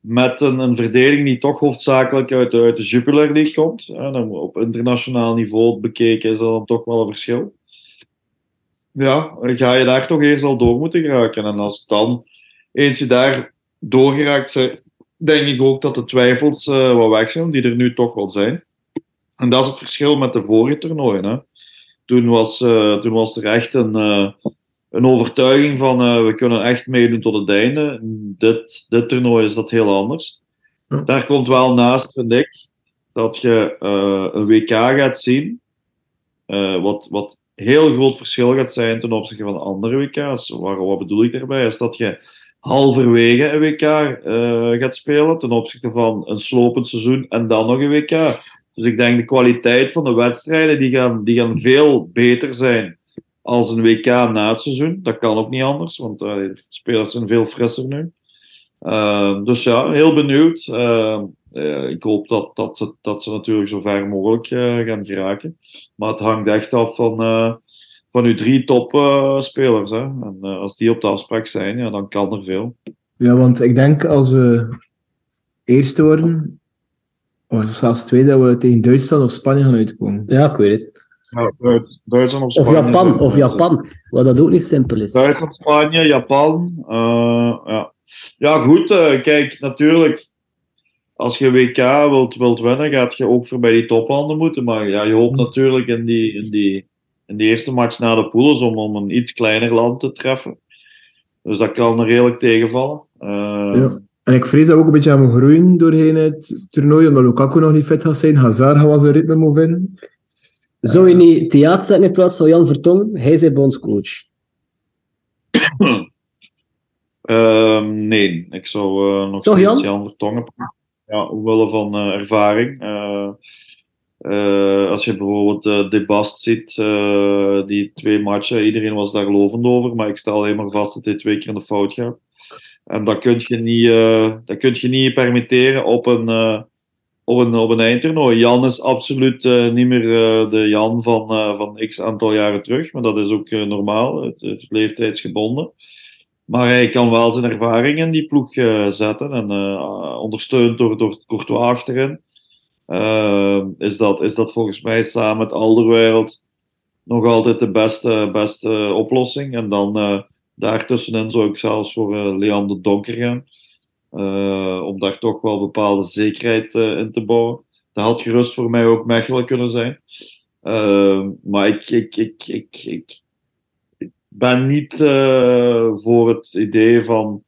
Met een, een die toch hoofdzakelijk uit, uit de Jupiler League komt. En op internationaal niveau bekeken is dat dan toch wel een verschil. Ja, ga je daar toch eerst al door moeten geraken. En als dan, eens je daar doorgeraakt bent, denk ik ook dat de twijfels uh, wat weg zijn, die er nu toch wel zijn. En dat is het verschil met de vorige toernooien. Hè. Toen, was, uh, toen was er echt een, uh, een overtuiging van uh, we kunnen echt meedoen tot het einde. Dit, dit toernooi is dat heel anders. Daar komt wel naast, vind ik, dat je een WK gaat zien. Wat, wat heel groot verschil gaat zijn ten opzichte van andere WK's. Waar, wat bedoel ik daarbij? Is dat je halverwege een WK gaat spelen ten opzichte van een slopend seizoen en dan nog een WK. Dus ik denk de kwaliteit van de wedstrijden die gaan, die gaan veel beter zijn als een WK na het seizoen. Dat kan ook niet anders, want uh, de spelers zijn veel frisser nu. Uh, dus ja, heel benieuwd. Uh, ik hoop dat, dat, ze, dat ze natuurlijk zo ver mogelijk gaan geraken. Maar het hangt echt af van, van uw drie topspelers. hè. En als die op de afspraak zijn, ja, dan kan er veel.
Ja, want ik denk als we eerste worden, of zelfs tweede, dat we tegen Duitsland of Spanje gaan uitkomen.
Ja, ik weet het.
Ja, Duitsland of
Spanje. Of Japan, of Japan, wat dat ook niet simpel is.
Duitsland, Spanje, Japan. Uh, ja. ja, goed. Uh, kijk, natuurlijk, als je WK wilt, wilt winnen, gaat je ook voor bij die toplanden moeten. Maar ja, je hoopt natuurlijk in die, in die, in die eerste match na de pools om, om een iets kleiner land te treffen. Dus dat kan er redelijk tegenvallen. Uh,
ja. En ik vrees dat we ook een beetje gaan groeien doorheen het toernooi, omdat Lukaku nog niet fit gaat zijn. Hazard gaat wel zijn ritme moet vinden.
Zou je niet theater zetten in plaats van Jan Vertong? Hij is bondscoach.
uh, nee, ik zou uh, nog
Toch,
steeds
Jan?
Jan Vertongen pakken. Ja, omwille van uh, ervaring. Uh, als je bijvoorbeeld uh, De Bast ziet, die twee matchen, iedereen was daar lovend over, maar ik stel alleen maar vast dat hij twee keer in de fout gaat. En dat kun je niet, dat kun je niet permitteren op een op een, op een eindtoernooi. Jan is absoluut uh, niet meer uh, de Jan van, uh, van x aantal jaren terug, maar dat is ook normaal. Het is leeftijdsgebonden. Maar hij kan wel zijn ervaring in die ploeg zetten en ondersteund door, door Courtois achterin. is, dat, is dat volgens mij samen met Alderwereld nog altijd de beste, beste oplossing. En dan daartussenin zou ik zelfs voor Leander Donker gaan. Uh, om daar toch wel bepaalde zekerheid uh, in te bouwen. Dat had gerust voor mij ook Mechelen kunnen zijn. Uh, maar ik, ik, ik, ik, ik, ik ben niet voor het idee van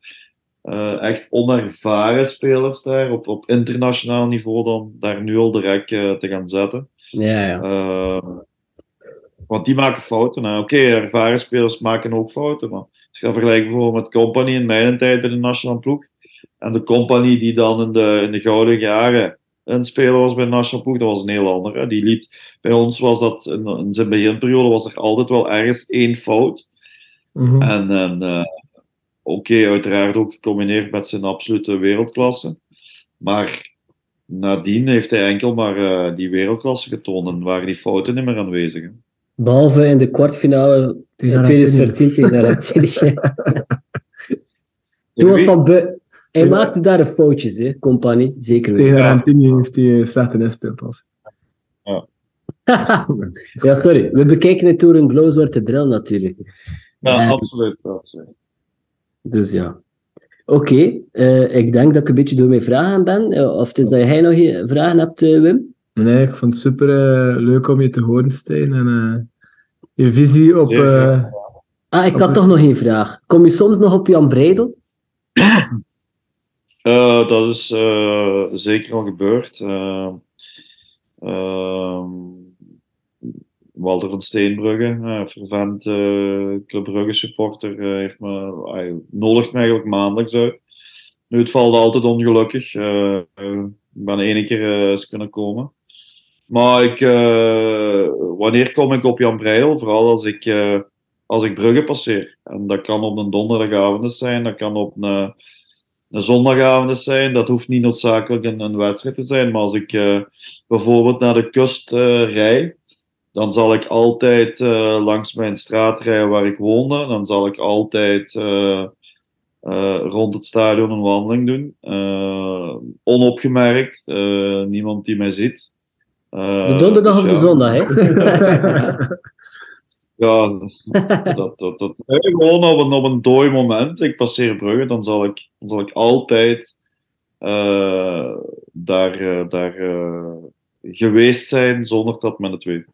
echt onervaren spelers daar op, op internationaal niveau dan daar nu al direct te gaan zetten.
Ja, ja.
Want die maken fouten. Oké, ervaren spelers maken ook fouten. Maar als je dat vergelijkt bijvoorbeeld met Company in mijn tijd bij de nationale ploeg. En de Company die dan in de, in de gouden jaren een speler was bij de nationale ploeg, dat was een heel ander. hè. Die liet, bij ons was dat, in, in zijn beginperiode was er altijd wel ergens één fout.
Mhm.
En, en eh, oké, uiteraard ook gecombineerd met zijn absolute wereldklasse. Maar nadien heeft hij enkel maar eh, die wereldklasse getoond en waren die fouten niet meer aanwezig. hè.
Behalve in de kwartfinale
Tegen
in 2014 tegen Argentinië. Toen was van bu- Hij
Ja.
maakte daar een foutjes, hè, compagnie. Zeker
Tegen
weten.
Argentinië heeft hij een slechte inspeelpas.
ja, sorry. We bekijken het door een blauw-zwarte bril natuurlijk.
Ja,
Ja.
absoluut. absoluut.
Dus ja. Oké, eh, ik denk dat ik een beetje door mijn vragen ben. Eh, Of het is dat jij nog vragen hebt, Wim?
Nee, ik vond het super eh, leuk om je te horen, Stijn. En eh, je visie op... Eh,
Ah, ik had toch nog één vraag. Kom je soms nog op Jan Breidel?
Eh, dat is eh, zeker al gebeurd. Eh, ehm, Walter van Steenbrugge, uh, fervent eh, Club Brugge supporter, heeft me, hij nodigt me eigenlijk maandelijks uit. Nu, het valt altijd ongelukkig. Ik ben ene keer eens kunnen komen. Maar ik, eh, wanneer kom ik op Jan Breidel? Vooral als ik, eh, als ik Brugge passeer. En dat kan op een donderdagavond zijn, dat kan op een een zondagavond zijn. Dat hoeft niet noodzakelijk een, een wedstrijd te zijn. Maar als ik eh, bijvoorbeeld naar de kust rij, dan zal ik altijd langs mijn straat rijden waar ik woonde. Dan zal ik altijd rond het stadion een wandeling doen. Onopgemerkt. niemand die mij ziet. Eh,
De donderdag
dus
of de zondag, hè?
Ja, dat, dat, dat, nee, gewoon op een, op een dooi moment. Ik passeer Brugge, dan zal ik, dan zal ik altijd eh, daar, eh, daar eh, geweest zijn zonder dat men het weet.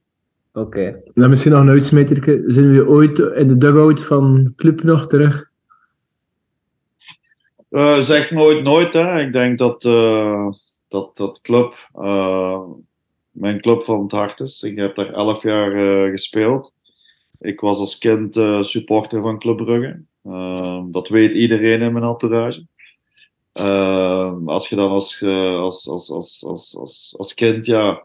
Oké.
dan misschien nog een uitsmijterke. Zijn we ooit in de dugout van Club nog terug?
Eh, zeg nooit nooit, hè. Ik denk dat, eh, dat, dat club mijn club van het hart is. Ik heb daar elf jaar eh, gespeeld. Ik was als kind eh, supporter van Club Brugge. Eh, dat weet iedereen in mijn entourage. Eh, als je dan als, eh, als, als, als, als, als, als kind, ja.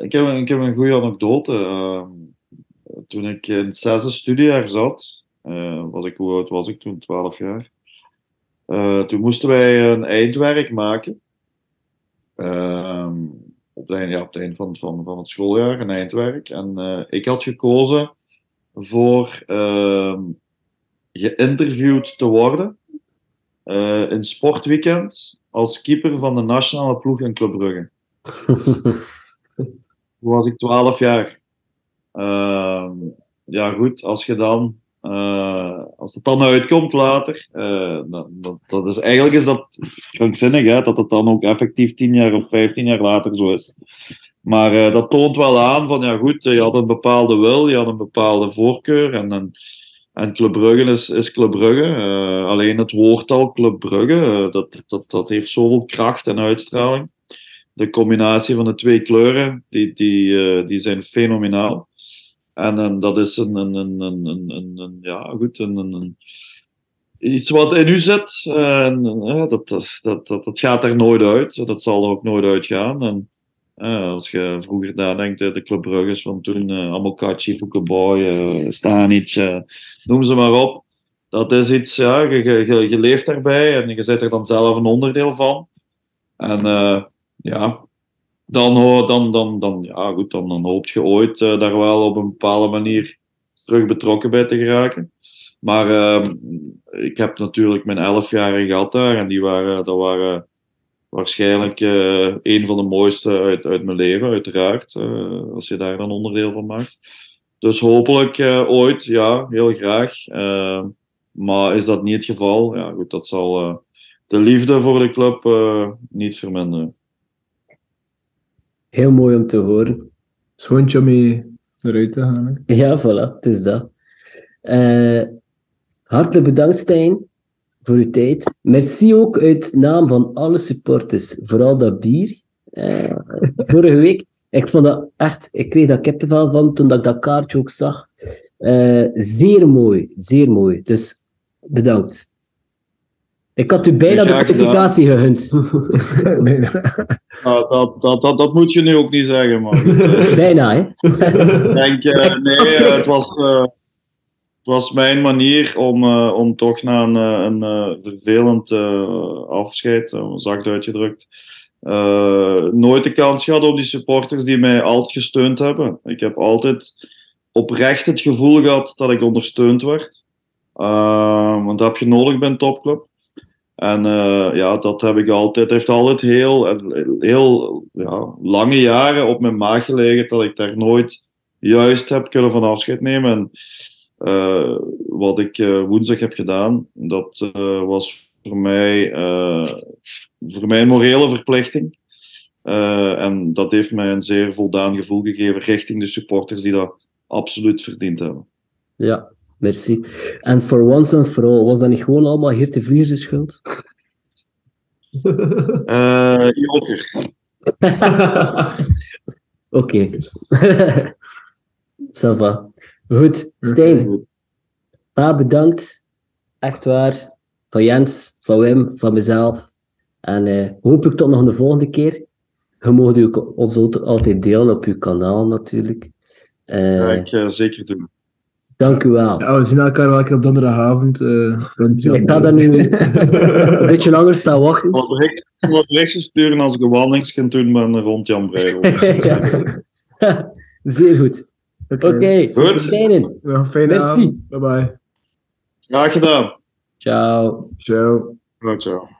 ik, heb, een- ik heb een goede anekdote. Eh, toen ik in het zesde studiejaar zat, eh, was ik, hoe oud was ik toen? 12 jaar. Toen moesten wij een eindwerk maken. Ehm, op, het eind, ja, op het eind van, van, van het schooljaar, een eindwerk. En eh, ik had gekozen voor ehm, geïnterviewd te worden eh, in Sportweekend als keeper van de nationale ploeg in Club Brugge. Toen was ik 12 jaar. Ehm, ja, goed, als je dan, eh, als het dan uitkomt later, eh, dat, dat is, eigenlijk is dat krankzinnig, hè, dat het dan ook effectief 10 jaar of 15 jaar later zo is. Maar eh, dat toont wel aan van, ja goed, je had een bepaalde wil, je had een bepaalde voorkeur en, en, en Club Brugge is, is Club Brugge. Alleen het woordtal Club Brugge, dat, dat, dat heeft zoveel kracht en uitstraling. De combinatie van de twee kleuren, die, die, die zijn fenomenaal. En, en dat is een, een, een, een, een, een, ja, goed, een, een, iets wat in u zit. En, eh, dat, dat, dat, dat, gaat er nooit uit. Dat zal er ook nooit uitgaan. En, eh, als je vroeger nadenkt, de Club Brugges van toen, eh Amokachi, Foucaboy, eh Stanic, eh, noem ze maar op. Dat is iets, ja, je, je, je, leeft daarbij en je zit er dan zelf een onderdeel van. En ja, dan, ho- dan, dan, dan, ja, goed, dan, dan hoop je ooit eh, daar wel op een bepaalde manier terug betrokken bij te geraken. Maar ehm, ik heb natuurlijk mijn elf jaren gehad daar en die waren, dat waren waarschijnlijk eh, een van de mooiste uit, uit mijn leven, uiteraard. eh, als je daar dan onderdeel van maakt. Dus hopelijk ooit, ja, heel graag. Maar is dat niet het geval? Ja, goed, dat zal de liefde voor de club niet verminderen.
Heel mooi om te horen.
Schoontje om mee eruit te gaan. hè.
Ja, voilà, het is dat. Eh, hartelijk bedankt, Stijn, voor uw tijd. Merci ook uit naam van alle supporters, vooral dat bier. Eh, vorige week, Ik vond dat echt, ik kreeg daar kippenvel van toen dat ik dat kaartje ook zag. Eh, zeer mooi, zeer mooi. Dus bedankt. Ik had u bijna de kwalificatie gegund.
nee, nee.
Nou, dat, dat, dat, dat moet je nu ook niet zeggen, man.
Bijna, hè?
denk, eh, nee, eh, het was, eh, het was mijn manier om, eh, om toch na een, een eh, vervelend eh, afscheid, zacht uitgedrukt, eh, nooit de kans gehad op die supporters die mij altijd gesteund hebben. Ik heb altijd oprecht het gevoel gehad dat ik ondersteund werd. Eh, want dat heb je nodig bij een topclub. En eh, ja, dat heb ik altijd, heeft altijd heel, heel ja, lange jaren op mijn maag gelegen dat ik daar nooit juist heb kunnen van afscheid nemen. En eh, wat ik eh, woensdag heb gedaan, dat was voor mij, voor mij een morele verplichting. En dat heeft mij een zeer voldaan gevoel gegeven richting de supporters die dat absoluut verdiend hebben.
Ja, merci. En for once and for all, was dat niet gewoon allemaal Geert de Vliegers' schuld?
Eh Joker.
Oké. Goed, Stijn. Pa, bedankt. Echt waar. Van Jens, van Wim, van mezelf. En eh, hopelijk tot nog een volgende keer. Je mag u ook- ons altijd delen op uw kanaal natuurlijk. Eh,
Ga ik eh, zeker doen.
Dank u wel.
Ja, we zien elkaar wel keer op donderdagavond. eh Jan
Ik ga daar nu een beetje langer staan wachten.
Ik zal berichtje sturen als ik een ga doen ben rond Jan.
Ja. Zeer goed. Oké.
Nog een fijne
Merci.
avond. Bye bye.
Graag gedaan.
Ciao.
Ciao.
Ciao, ciao.